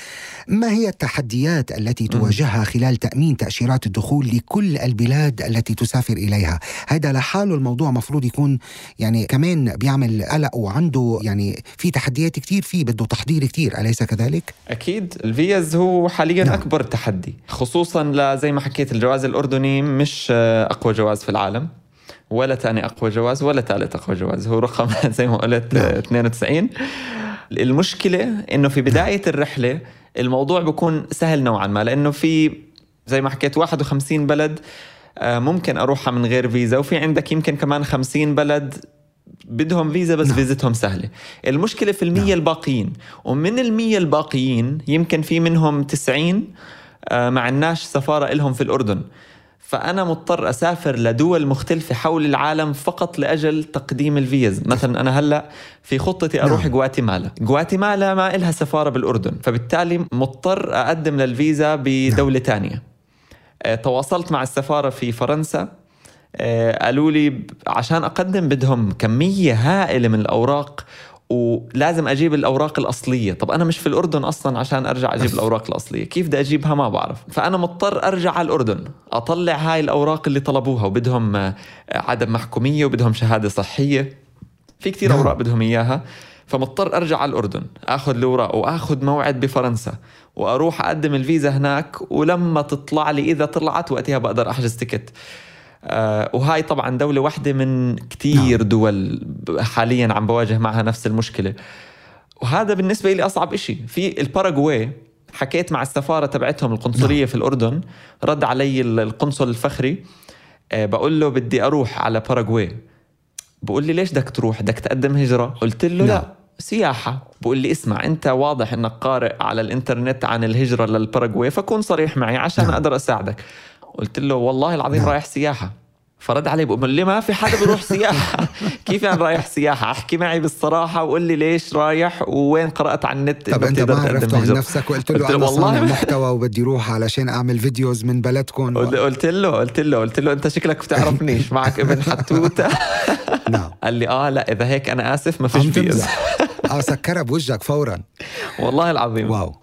ما هي التحديات التي تواجهها خلال تأمين تأشيرات الدخول لكل البلاد التي تسافر إليها هذا لحاله الموضوع مفروض يكون يعني كمان بيعمل قلق وعنده يعني في تحديات كتير فيه بده تحضير كتير أليس كذلك؟ أكيد الفيز هو حاليا نعم. نعم. أكبر تحدي خصوصا زي ما حكيت الجواز الأردني مش آه، أقوى جواز في العالم. ولا تاني أقوى جواز ولا ثالث أقوى جواز. هو رقم [LAUGHS] زي ما قلت آه، 92 المشكلة إنه في بداية الرحلة الموضوع بيكون سهل نوعا ما لأنه في زي ما حكيت 51 بلد آه، ممكن أروحها من غير فيزا. وفي عندك يمكن كمان 50 بلد بدهم فيزا بس نعم. فيزتهم سهلة. المشكلة في المية الباقيين. ومن المية الباقيين يمكن في منهم 90 آه، ما عندناش سفارة إلهم في الأردن. فأنا مضطر أسافر لدول مختلفة حول العالم فقط لأجل تقديم الفيز. مثلا أنا هلأ في خطتي أروح نعم. غواتيمالا. غواتيمالا ما إلها سفارة بالأردن. فبالتالي مضطر أقدم للفيزا بدولة تانية. آه، تواصلت مع السفارة في فرنسا. آه، قالوا لي عشان أقدم بدهم كمية هائلة من الأوراق ولازم أجيب الأوراق الأصلية. طب أنا مش في الأردن أصلا عشان أرجع أجيب [LAUGHS] الأوراق الأصلية. كيف بدي أجيبها؟ ما بعرف. فأنا مضطر أرجع على الأردن أطلع هاي الأوراق اللي طلبوها وبدهم آه، عدم محكومية وبدهم شهادة صحية. في كتير نعم. أوراق بدهم إياها. فمضطر أرجع على الأردن آخذ الأوراق وآخذ موعد بفرنسا وأروح أقدم الفيزا هناك. ولما تطلع لي إذا طلعت وقتها بقدر أحجز ticket. آه وهاي طبعا دولة واحدة من كتير دول حاليا عم بواجه معها نفس المشكلة. وهذا بالنسبة لي أصعب إشي. في الباراغواي حكيت مع السفارة تبعتهم القنصلية في الأردن رد علي ال- القنصل الفخري آه بقول له بدي أروح على باراغواي. بقول لي ليش بدك تروح؟ بدك تقدم هجرة؟ قلت له نعم. لا سياحة. بقول لي اسمع أنت واضح إنك قارئ على الإنترنت عن الهجرة للباراغواي فكون صريح معي عشان نعم. أقدر أساعدك. قلت له والله العظيم. رايح سياحة. فرد علي بقول لي ما في حدا بيروح سياحة؟ [LAUGHS] كيف يعني رايح سياحة؟ أحكي معي بالصراحة وقول لي ليش رايح ووين قرأت عن النت طب أنت ما عرفته عن. نفسك؟ وقلت له قلت له أنا والله. محتوى وبدي أروح علشان أعمل videos من بلدكم. قلت و... قلت له قلت له قلت له أنت شكلك بتعرفنيش معك ابن حتوتة؟ [LAUGHS] نعم. [LAUGHS] قال لي آه لا إذا هيك أنا آسف ما فيش فيز آه سكرها بوجهك فورا. والله العظيم. wow.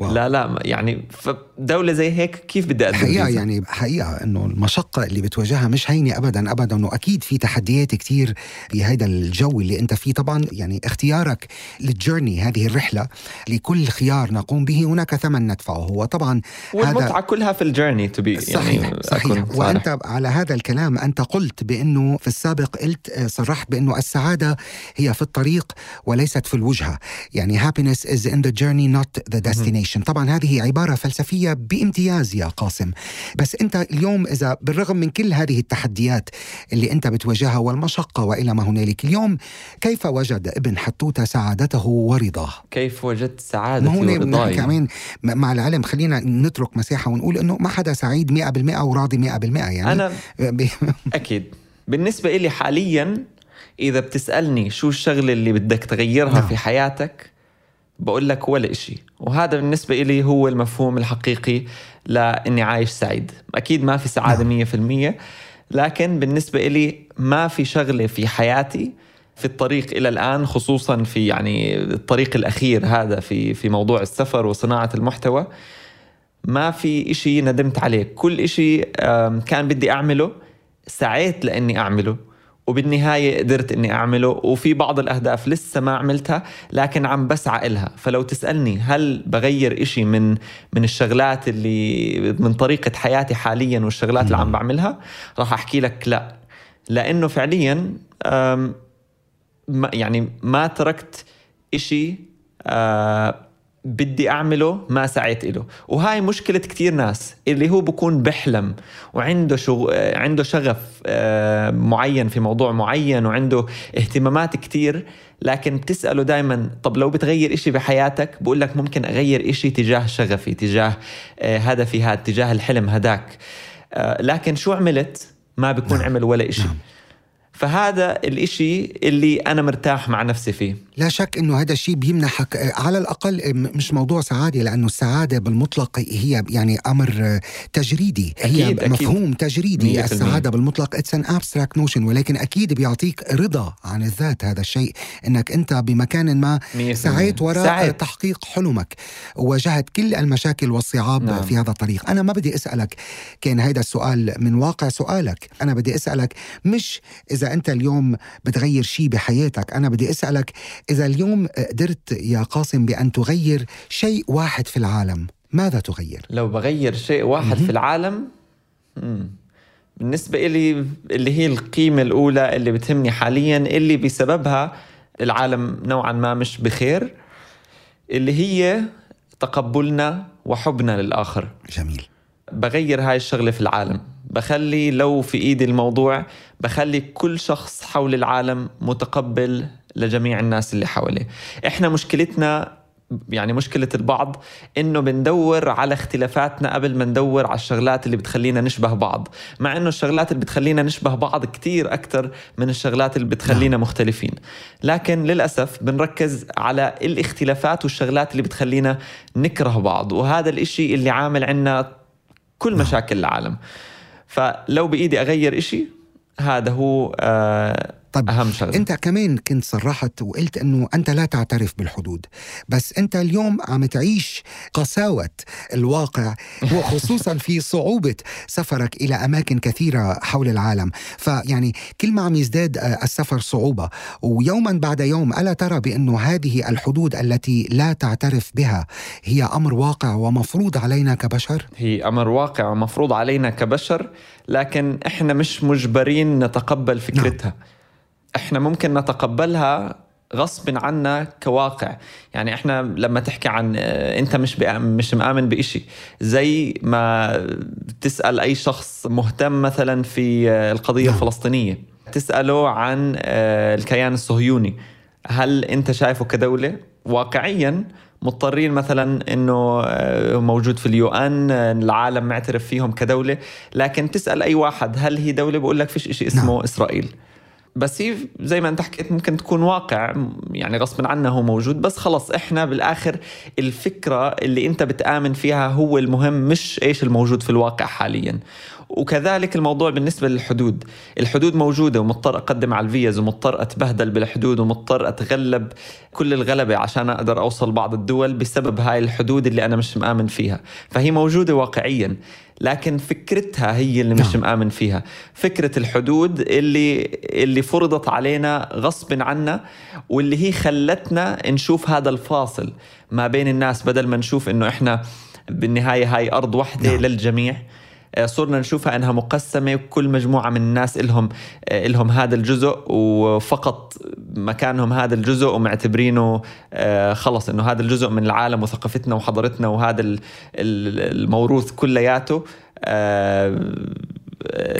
wow. لا لا يعني فدولة زي هيك كيف بدي أقدم حقيقة فيزا؟ يعني حقيقة إنه المشقة اللي بتواجهها مش هينة ابدا ابدا انه أكيد في تحديات كتير بهذا الجو اللي أنت فيه طبعا يعني اختيارك لل journey هذه الرحلة لكل خيار نقوم به هناك ثمن ندفعه هو طبعا والمتعة كلها في ال journey to be صحيح يعني صحيح صارح. وأنت على هذا الكلام أنت قلت بأنه في السابق قلت آه، صرحت بأنه السعادة هي في الطريق وليست في الوجهة يعني happiness is in the journey not the destination طبعا هذه عبارة فلسفية بامتياز يا قاسم. بس أنت اليوم إذا بالرغم من كل هذه التحديات اللي أنت بتواجهها والمشقة وإلى ما هنالك اليوم كيف وجد ابن حتوتة سعادته ورضاه؟ كيف وجدت سعادتي نحن ورضاي؟ كمان مع العلم خلينا نترك مساحة ونقول إنه ما حدا سعيد 100% وراضي 100% يعني. أنا [LAUGHS] أكيد. بالنسبة إلي حاليا إذا بتسألني شو الشغلة اللي بدك تغيرها نعم. في حياتك بقول لك ولا إشي. وهذا بالنسبة إلي هو المفهوم الحقيقي لإني عايش سعيد. أكيد ما في سعادة مية في المية لكن بالنسبة إلي ما في شغلة في حياتي في الطريق إلى الآن خصوصا في يعني الطريق الأخير هذا في في موضوع السفر وصناعة المحتوى ما في إشي ندمت عليه. كل إشي كان بدي أعمله سعيت لأني أعمله. وبالنهاية قدرت أني أعمله وفي بعض الأهداف لسه ما عملتها لكن عم بسعى إلها. فلو تسألني هل بغير إشي من من الشغلات اللي من طريقة حياتي حاليا والشغلات اللي عم بعملها راح أحكي لك لا. لأنه فعليا ما يعني ما تركت إشي آه بدي أعمله ما سعيت إله. وهاي مشكلة كتير ناس اللي هو بكون بحلم وعنده شغ... عنده شغف آه معين في موضوع معين وعنده اهتمامات كتير لكن بتسأله دايما طب لو بتغير إشي بحياتك؟ بقول لك ممكن أغير إشي تجاه شغفي تجاه آه هدفي هذا تجاه الحلم هداك. آه لكن شو عملت؟ ما بيكون نعم. عمل ولا إشي. نعم. فهذا الإشي اللي أنا مرتاح مع نفسي فيه لا شك إنه هذا الشيء بيمنحك آه، على الأقل آه، مش موضوع سعادة لأنه السعادة بالمطلق هي يعني أمر آه، تجريدي هي أكيد، أكيد. مفهوم تجريدي في المية. السعادة بالمطلق it's an abstract notion ولكن أكيد بيعطيك رضا عن الذات هذا الشيء إنك أنت بمكان ما. سعيت وراء سعيت. تحقيق حلمك وواجهت كل المشاكل والصعاب نعم. في هذا الطريق أنا ما بدي أسألك كان هذا السؤال من واقع سؤالك أنا بدي أسألك مش إذا أنت اليوم بتغير شيء بحياتك أنا بدي أسألك إذا اليوم قدرت يا قاسم بأن تغير شيء واحد في العالم ماذا تغير؟ لو بغير شيء واحد في العالم. بالنسبة إلي اللي هي القيمة الأولى اللي بتهمني حاليا اللي بسببها العالم نوعا ما مش بخير اللي هي تقبلنا وحبنا للآخر. جميل. بغير هاي الشغلة في العالم. بخلي لو في إيدي الموضوع بخلي كل شخص حول العالم متقبل لجميع الناس اللي حواليه. إحنا مشكلتنا يعني مشكلة البعض إنه بندور على اختلافاتنا قبل ما ندور على الشغلات اللي بتخلينا نشبه بعض. مع إنه الشغلات اللي بتخلينا نشبه بعض كتير أكتر من الشغلات اللي بتخلينا مختلفين. لكن للأسف بنركز على الاختلافات والشغلات اللي بتخلينا نكره بعض. وهذا الإشي اللي عامل عنا كل مشاكل العالم. فلو بإيدي أغير إشي هذا هو آه طب أهم شغله أنت كمان كنت صرحت وقلت إنه أنت لا تعترف بالحدود بس أنت اليوم عم تعيش قساوة الواقع [LAUGHS] وخصوصا في صعوبة سفرك إلى أماكن كثيرة حول العالم. فيعني كل ما عم يزداد آه، السفر صعوبة. ويوما بعد يوم ألا ترى بأنه هذه الحدود التي لا تعترف بها هي أمر واقع ومفروض علينا كبشر؟ هي أمر واقع ومفروض علينا كبشر لكن إحنا مش مجبرين نتقبل فكرتها. نعم. إحنا ممكن نتقبلها غصب عنا كواقع. يعني إحنا لما تحكي عن آه، أنت مش مش مآمن بإشي. زي ما تسأل أي شخص مهتم مثلا في آه، القضية نعم. الفلسطينية تسأله عن آه، الكيان الصهيوني. هل أنت شايفه كدولة؟ واقعيا مضطرين مثلا إنه موجود في اليو إن العالم معترف فيهم كدولة. لكن تسأل أي واحد هل هي دولة؟ بقول لك فيش شيء اسمه نعم. إسرائيل. بس هي زي ما انت حكيت ممكن تكون واقع يعني غصب عنه هو موجود بس خلص إحنا بالآخر الفكرة اللي انت بتآمن فيها هو المهم مش إيش الموجود في الواقع حاليا. وكذلك الموضوع بالنسبة للحدود. الحدود موجودة ومضطر أقدم على الفيز ومضطر أتبهدل بالحدود ومضطر أتغلب كل الغلبة عشان أقدر أوصل بعض الدول بسبب هاي الحدود اللي أنا مش مآمن فيها. فهي موجودة واقعيا. لكن فكرتها هي اللي مش نعم. مآمن فيها فكرة الحدود اللي اللي فرضت علينا غصب عنا واللي هي خلتنا نشوف هذا الفاصل ما بين الناس بدل ما نشوف إنه إحنا بالنهاية هاي أرض واحدة نعم. للجميع صرنا نشوفها إنها مقسمة وكل مجموعة من الناس لهم آه، لهم هذا الجزء وفقط مكانهم هذا الجزء ومعتبرينه آه، خلص إنه هذا الجزء من العالم وثقافتنا وحضارتنا وهذا الموروث كلياته.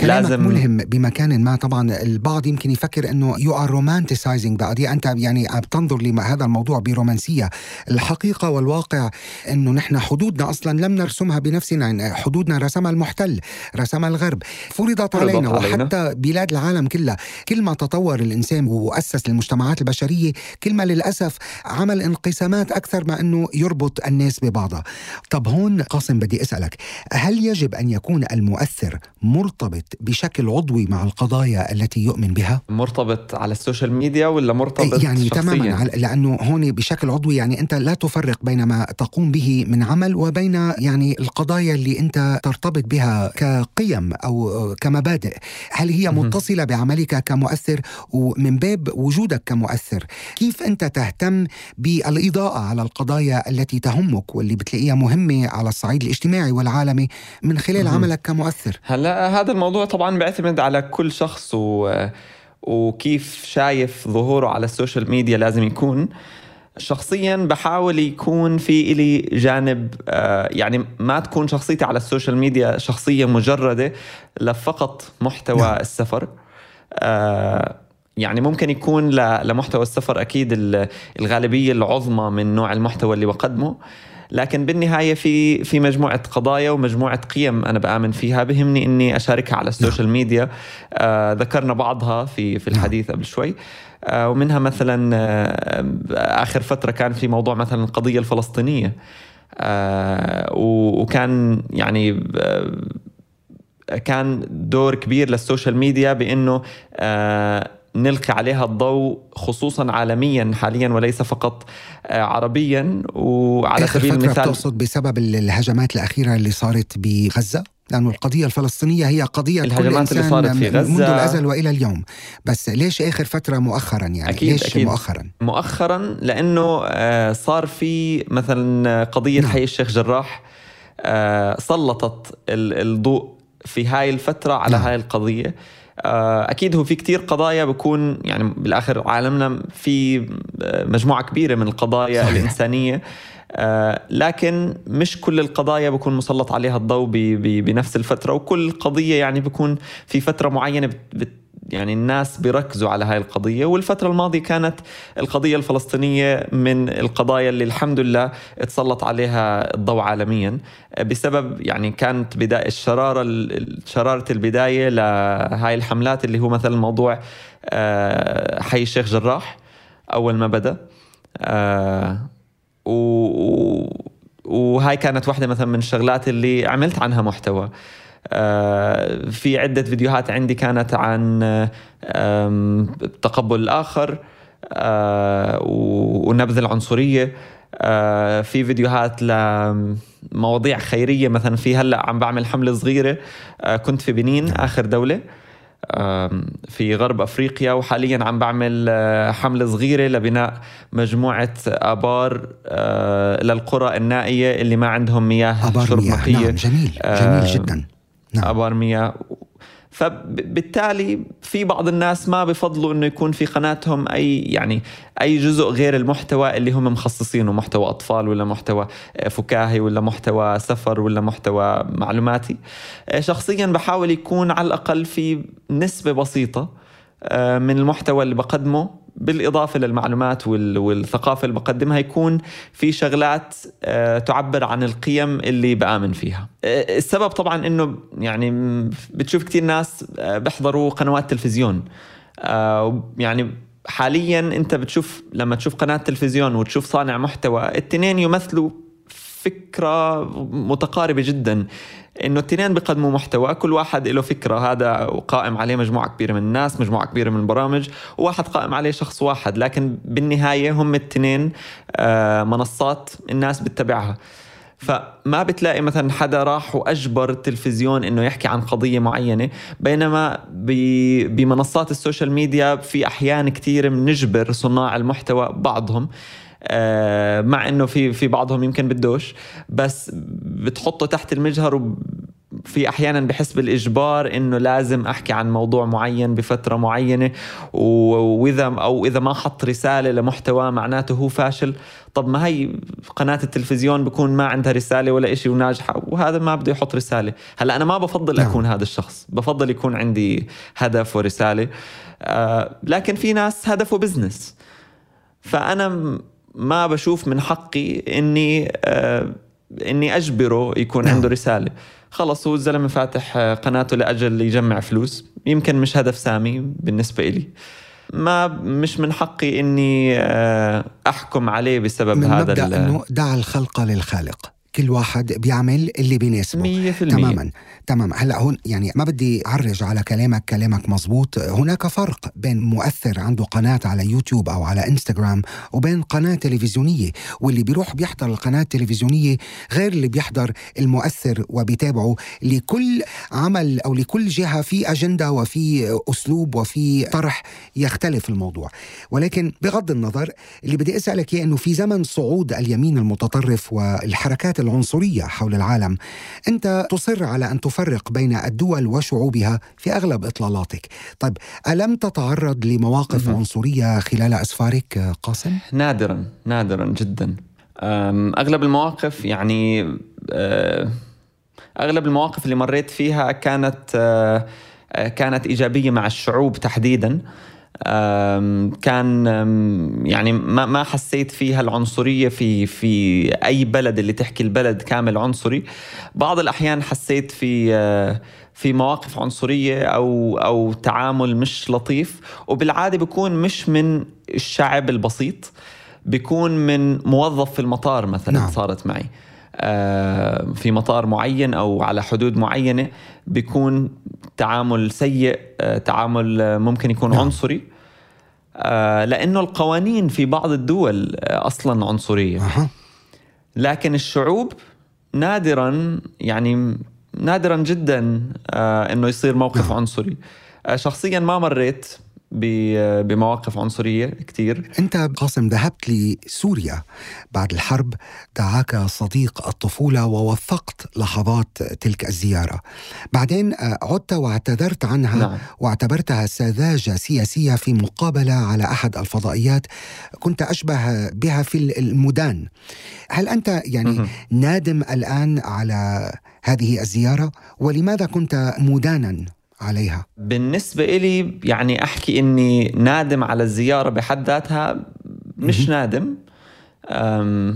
لازم ملهم بمكان ما. طبعا البعض يمكن يفكر إنه you are romanticizing بعدي أنت يعني عم تنظر لهذا الموضوع برومانسية. الحقيقة والواقع إنه نحن حدودنا أصلا لم نرسمها بنفسنا. يعني حدودنا رسمها المحتل رسمها الغرب. فرضت علينا وحتى بلاد العالم كلها. كل ما تطور الإنسان وأسس المجتمعات البشرية كل ما للأسف عمل انقسامات أكثر ما إنه يربط الناس ببعضها. طب هون قاسم بدي أسألك هل يجب أن يكون المؤثر مرتبط بشكل عضوي مع القضايا التي يؤمن بها؟ مرتبط على ال social media ولا مرتبط يعني شخصيا؟ تماما لأنه هون بشكل عضوي يعني أنت لا تفرق بين ما تقوم به من عمل وبين يعني القضايا اللي أنت ترتبط بها كقيم أو كمبادئ، هل هي متصلة بعملك كمؤثر ومن باب وجودك كمؤثر، كيف أنت تهتم بالإضاءة على القضايا التي تهمك واللي بتلاقيها مهمة على الصعيد الاجتماعي والعالمي من خلال عملك كمؤثر؟ هلأ هذا الموضوع طبعا بيعتمد على كل شخص و... وكيف شايف ظهوره على ال social media لازم يكون. شخصيا بحاول يكون في إلي جانب آه، يعني ما تكون شخصيتي على ال social media شخصية مجردة لفقط محتوى نعم. السفر. آه، يعني ممكن يكون لمحتوى السفر أكيد الغالبية العظمى من نوع المحتوى اللي بقدمه. لكن بالنهاية في في مجموعة قضايا ومجموعة قيم أنا بآمن فيها. بهمني إني أشاركها على ال social media. آه ذكرنا بعضها في في الحديث قبل شوي. آه ومنها مثلا آه آخر فترة كان في موضوع مثلا القضية الفلسطينية. آه وكان يعني آه كان دور كبير للسوشيال ميديا بإنه آه نلقي عليها الضوء خصوصا عالميا حاليا وليس فقط آه، عربيا. وعلى سبيل المثال تقصد بسبب الهجمات الأخيرة اللي صارت بغزة؟ لأن القضية الفلسطينية هي قضية الهجمات كل اللي صارت في غزة. منذ الأزل وإلى اليوم. بس ليش آخر فترة مؤخرا يعني؟ أكيد ليش أكيد. مؤخرا؟ مؤخرا لأنه آه، صار في مثلا قضية نعم. حي الشيخ جراح آه، سلطت الضوء في هاي الفترة على نعم. هاي القضية. أكيد هو في كتير قضايا بكون يعني بالآخر عالمنا في آه، مجموعة كبيرة من القضايا صحيح. الإنسانية آه، لكن مش كل القضايا بكون مسلط عليها الضوء بنفس الفترة وكل قضية يعني بكون في فترة معينة بت يعني الناس بيركزوا على هاي القضية والفترة الماضية كانت القضية الفلسطينية من القضايا اللي الحمد لله اتسلط عليها الضوء عالميا. بسبب يعني كانت بداية الشرارة شرارة البداية لهاي الحملات اللي هو مثلا موضوع آه، حي الشيخ جراح أول ما بدأ. آه، وهاي كانت واحدة مثلا من الشغلات اللي عملت عنها محتوى. في عدة فيديوهات عندي كانت عن تقبل الآخر آه، ونبذ العنصرية. آه، في فيديوهات لمواضيع خيرية مثلا في هلأ عم بعمل حملة صغيرة آه، كنت في بنين آخر دولة. في غرب أفريقيا وحاليا عم بعمل آه، حملة صغيرة لبناء مجموعة آبار آه، للقرى النائية اللي ما عندهم مياه شرب مياه نقيه نعم جميل جميل آه، جدا. نعم. ابار مياه فبالتالي في بعض الناس ما بفضلوا إنه يكون في قناتهم أي يعني أي جزء غير المحتوى اللي هم مخصصينه محتوى أطفال ولا محتوى فكاهي ولا محتوى سفر ولا محتوى معلوماتي. شخصيا بحاول يكون على الأقل في نسبة بسيطة من المحتوى اللي بقدمه بالإضافة للمعلومات وال- والثقافة اللي بقدمها يكون في شغلات آه، تعبر عن القيم اللي بآمن فيها. آه، السبب طبعا أنه يعني بتشوف كتير ناس آه، بيحضروا قنوات تلفزيون. آه، يعني حاليا أنت بتشوف لما تشوف قناة تلفزيون وتشوف صانع محتوى التنين يمثلوا فكرة متقاربة جدا. إنه التنين بيقدموا محتوى كل واحد له فكرة. هذا قائم عليه مجموعة كبيرة من الناس مجموعة كبيرة من البرامج وواحد قائم عليه شخص واحد. لكن بالنهاية هم التنين آه، منصات الناس بتتبعها. فما بتلاقي مثلا حدا راح وأجبر التلفزيون إنه يحكي عن قضية معينة. بينما بمنصات السوشيال ميديا في أحيان كثير بنجبر صناع المحتوى بعضهم. مع إنه في في بعضهم يمكن بدوش بس بتحطه تحت المجهر وب- في أحيانا بحس بالإجبار إنه لازم أحكي عن موضوع معين بفترة معينة وإذا أو إذا ما حط رسالة لمحتوى معناته هو فاشل طب ما هي قناة التلفزيون بكون ما عندها رسالة ولا إشي وناجحة؟ وهذا ما بده يحط رسالة. هلأ أنا ما بفضل نعم. أكون هذا الشخص بفضل يكون عندي هدف ورسالة. آه لكن في ناس هدفه بزنس فأنا ما بشوف من حقي إني آه إني أجبره يكون نعم. عنده رسالة. خلص هو الزلمة فاتح آه، قناته لأجل يجمع فلوس. يمكن مش هدف سامي بالنسبة إلي. ما مش من حقي إني آه، أحكم عليه بسبب من هذا مبدأ ال- إنه دع الخلق للخالق. كل واحد بيعمل اللي بيناسبه. تماما تماما. هلأ هون يعني ما بدي أعرج على كلامك كلامك مزبوط هناك فرق بين مؤثر عنده قناة على يوتيوب أو على إنستغرام وبين قناة تلفزيونية واللي بيروح بيحضر القناة التلفزيونية غير اللي بيحضر المؤثر وبيتابعه لكل عمل أو لكل جهة في أجندة وفي أسلوب وفي طرح يختلف الموضوع. ولكن بغض النظر اللي بدي أسألك إياه إنه في زمن صعود اليمين المتطرف والحركات العنصرية حول العالم. أنت تصر على أن تفرق بين الدول وشعوبها في أغلب إطلالاتك. طيب ألم تتعرض لمواقف عنصرية خلال أسفارك قاسم؟ نادرا نادرا جدا. أغلب المواقف يعني أه، أغلب المواقف اللي مريت فيها كانت أه، أه، كانت إيجابية مع الشعوب تحديدا. كان يعني ما ما حسيت فيها العنصرية في في أي بلد اللي تحكي البلد كامل عنصري بعض الأحيان حسيت في أه، في مواقف عنصرية أو أو تعامل مش لطيف وبالعادة بيكون مش من الشعب البسيط بيكون من موظف في المطار مثلا نعم. صارت معي في مطار معين أو على حدود معينة بيكون تعامل سيء آه، تعامل آه، ممكن يكون نعم. عنصري آه، لأنه القوانين في بعض الدول آه، أصلا عنصرية. لكن الشعوب نادرا يعني نادرا جدا آه، إنه يصير موقف نعم. عنصري آه، شخصيا ما مريت بمواقف عنصرية كثير أنت قاسم ذهبت لسوريا. بعد الحرب دعاك صديق الطفولة ووثقت لحظات تلك الزيارة. بعدين آه، عدت واعتذرت عنها نعم. واعتبرتها سذاجة سياسية في مقابلة على أحد الفضائيات كنت أشبه بها في المدان هل أنت يعني مهم. نادم الآن على هذه الزيارة؟ ولماذا كنت مدانا عليها. بالنسبة إلي يعني أحكي إني نادم على الزيارة بحد ذاتها مش نادم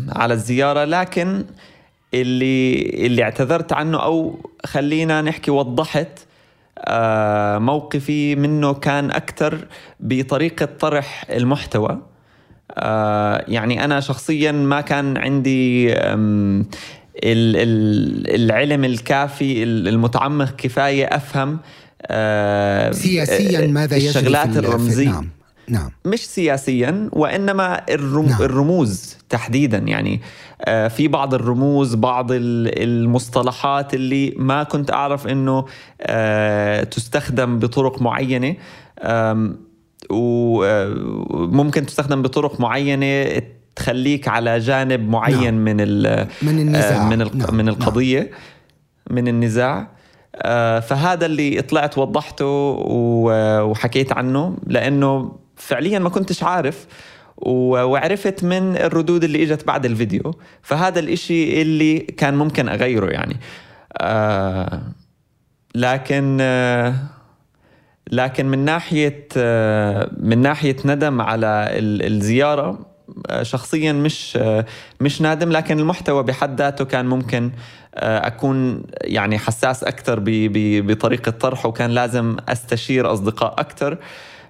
على الزيارة لكن اللي اللي اعتذرت عنه أو خلينا نحكي وضحت آه، موقفي منه كان أكثر بطريقة طرح المحتوى. آه، يعني أنا شخصيا ما كان عندي العلم الكافي ال- المتعمق كفاية أفهم آه، سياسيا ماذا يجري الشغلات في ال- في- الرمزية نعم نعم مش سياسيا وإنما الرم... نعم. الرموز تحديدا يعني آه، في بعض الرموز بعض ال- المصطلحات اللي ما كنت أعرف إنه آه، تستخدم بطرق معينة وممكن تستخدم بطرق معينة تخليك على جانب معين نعم. من. من النزاع آه، من. نعم. من نعم. القضية من النزاع آه، فهذا اللي طلعت وضحته وحكيت عنه لأنه فعليا ما كنتش عارف وعرفت من الردود اللي إجت بعد الفيديو. فهذا الإشي اللي كان ممكن أغيره يعني. آه، لكن آه، لكن من ناحية آه، من ناحية ندم على ال- الزيارة آه، شخصيا مش آه، مش نادم لكن المحتوى بحد ذاته كان ممكن آه، أكون يعني حساس أكثر بطريقة طرحه وكان لازم أستشير أصدقاء أكثر.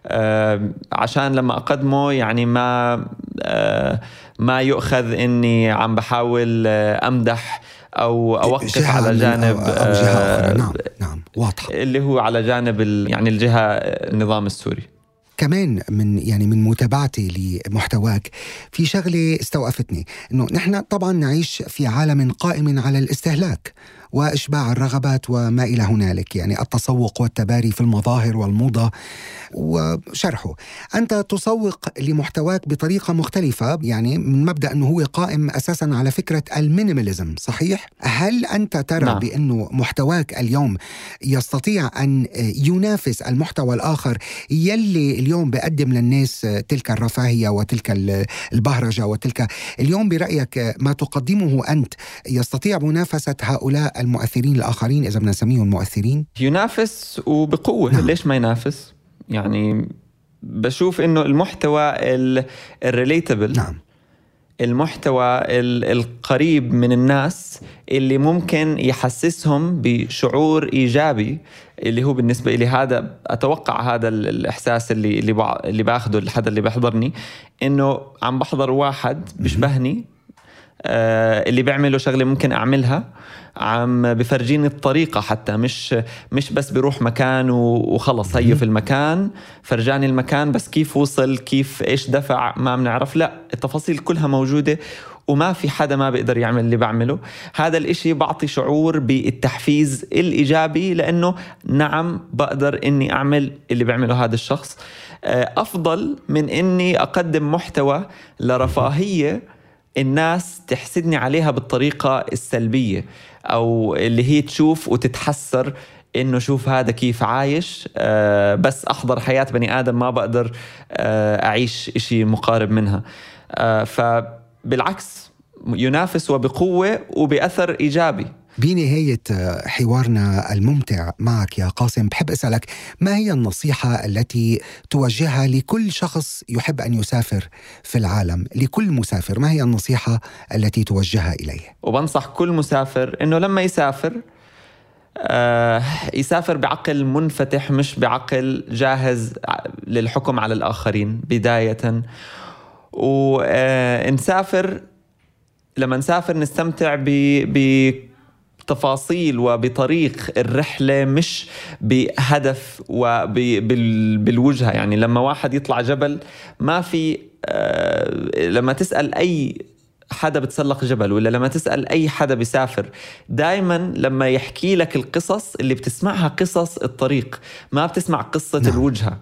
آه، عشان لما أقدمه يعني ما آه، ما يؤخذ إني عم بحاول آه، أمدح أو أوقف على جانب أو, أو جهة آه، أخرى نعم نعم واضحة. اللي هو على جانب يعني الجهة النظام السوري. كمان من يعني من متابعتي لمحتواك في شغلة استوقفتني إنه نحن طبعا نعيش في عالم قائم على الاستهلاك. وإشباع الرغبات وما إلى هنالك يعني التسوق والتباري في المظاهر والموضة وشرحه. أنت تسوق لمحتواك بطريقة مختلفة يعني من مبدأ أنه هو قائم أساسا على فكرة المينيماليزم صحيح؟ هل أنت ترى نعم. بأنه محتواك اليوم يستطيع أن ينافس المحتوى الآخر يلي اليوم بقدم للناس تلك الرفاهية وتلك البهرجة وتلك؟ اليوم برأيك ما تقدمه أنت يستطيع منافسة هؤلاء المؤثرين الآخرين إذا بدنا نسميهم مؤثرين. ينافس وبقوة. نعم. ليش ما ينافس؟ يعني بشوف إنه المحتوى الريليتبل نعم. المحتوى ال- القريب من الناس اللي ممكن يحسسهم بشعور إيجابي اللي هو بالنسبة لي هذا أتوقع هذا ال- الإحساس اللي اللي بأخذه لحدا اللي بيحضرني إنه عم بحضر واحد بيشبهني. اللي بيعملوا شغلة ممكن أعملها. عم بفرجيني الطريقة حتى مش مش بس بروح مكان وخلص هي في المكان. فرجاني المكان بس كيف وصل كيف إيش دفع ما بنعرف. لا التفاصيل كلها موجودة وما في حدا ما بيقدر يعمل اللي بعمله. هذا الإشي بعطي شعور بالتحفيز الإيجابي لأنه نعم بقدر إني أعمل اللي بيعمله هذا الشخص. آه، أفضل من إني أقدم محتوى لرفاهية الناس تحسدني عليها بالطريقة السلبية أو اللي هي تشوف وتتحسر إنه شوف هذا كيف عايش آه بس أحضر حياة بني آدم ما بقدر آه أعيش إشي مقارب منها. آه فبالعكس ينافس وبقوة وبأثر إيجابي. بنهاية حوارنا الممتع معك يا قاسم بحب أسألك ما هي النصيحة التي توجهها لكل شخص يحب أن يسافر في العالم لكل مسافر؟ ما هي النصيحة التي توجهها إليه؟ وبنصح كل مسافر إنه لما يسافر آه يسافر بعقل منفتح مش بعقل جاهز للحكم على الآخرين بداية. ونسافر لما نسافر نستمتع ب بتفاصيل وبطريق الرحلة مش بهدف وبالوجهة يعني لما واحد يطلع جبل ما في آه لما تسأل أي حدا بتسلق جبل ولا لما تسأل أي حدا بيسافر دايما لما يحكي لك القصص اللي بتسمعها قصص الطريق ما بتسمع قصة. نعم. الوجهة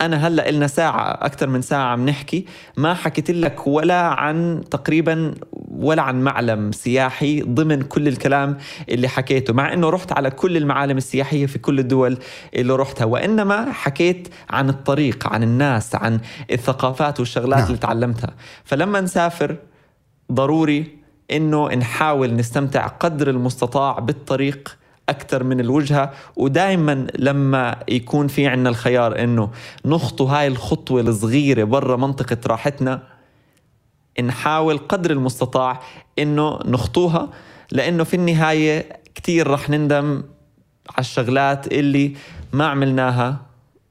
أنا هلأ إلنا ساعة أكثر من ساعة عم نحكي ما حكيت لك ولا عن تقريبا ولا عن معلم سياحي ضمن كل الكلام اللي حكيته مع أنه رحت على كل المعالم السياحية في كل الدول اللي رحتها وإنما حكيت عن الطريق عن الناس عن الثقافات والشغلات نعم. نعم. اللي تعلمتها فلما نسافر ضروري إنه نحاول نستمتع قدر المستطاع بالطريق أكثر من الوجهة. ودائما لما يكون في عنا الخيار إنه نخطو هاي الخطوة الصغيرة برا منطقة راحتنا نحاول قدر المستطاع إنه نخطوها لإنه في النهاية كثير رح نندم على الشغلات اللي ما عملناها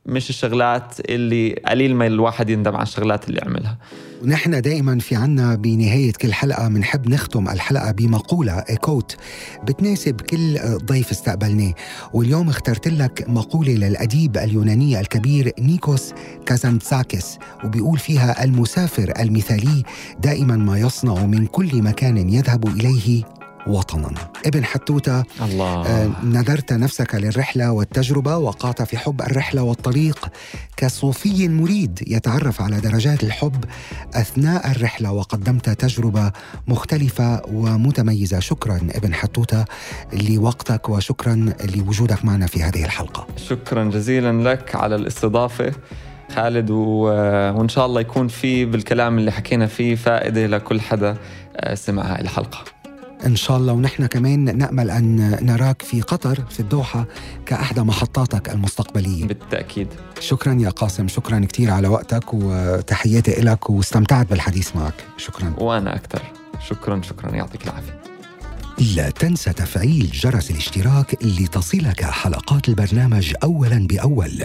مش الشغلات اللي قليل ما الواحد يندم على الشغلات اللي عملها. ونحن دائما في عنا بنهاية كل حلقة بنحب نختم الحلقة بمقولة quote بتناسب كل ضيف استقبلناه. واليوم اخترت لك مقولة للأديب اليوناني الكبير نيكوس كازانتساكس وبيقول فيها المسافر المثالي دائما ما يصنع من كل مكان يذهب إليه وطنا. ابن حتوتة الله. آه، نذرت نفسك للرحلة والتجربة وقعت في حب الرحلة والطريق كصوفي مريد يتعرف على درجات الحب أثناء الرحلة وقدمت تجربة مختلفة ومتميزة. شكرا ابن حتوتة لوقتك وشكرا لوجودك معنا في هذه الحلقة. شكرا جزيلا لك على الاستضافة خالد و... وإن شاء الله يكون في بالكلام اللي حكينا فيه فائدة لكل حدا آه، سمع هاي الحلقة إن شاء الله. ونحن كمان نأمل أن نراك في قطر في الدوحة كأحدى محطاتك المستقبلية. بالتأكيد. شكرا يا قاسم. شكرا كثير على وقتك وتحياتي لك واستمتعت بالحديث معك. شكرا. وأنا أكثر. شكرا شكرا. يعطيك العافية. لا تنسى تفعيل جرس الاشتراك لتصلك حلقات البرنامج اولا بأول.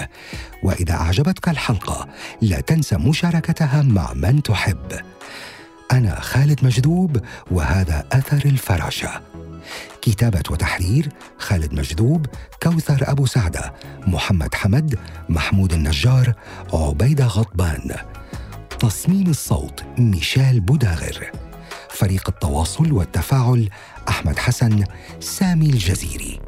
وإذا أعجبتك الحلقة لا تنسى مشاركتها مع من تحب. أنا خالد مجذوب وهذا أثر الفراشة. كتابة وتحرير خالد مجذوب كوثر أبو سعدة محمد حمد محمود النجار عبيدة غضبان. تصميم الصوت ميشيل بوداغر. فريق التواصل والتفاعل أحمد حسن سامي الجزيري.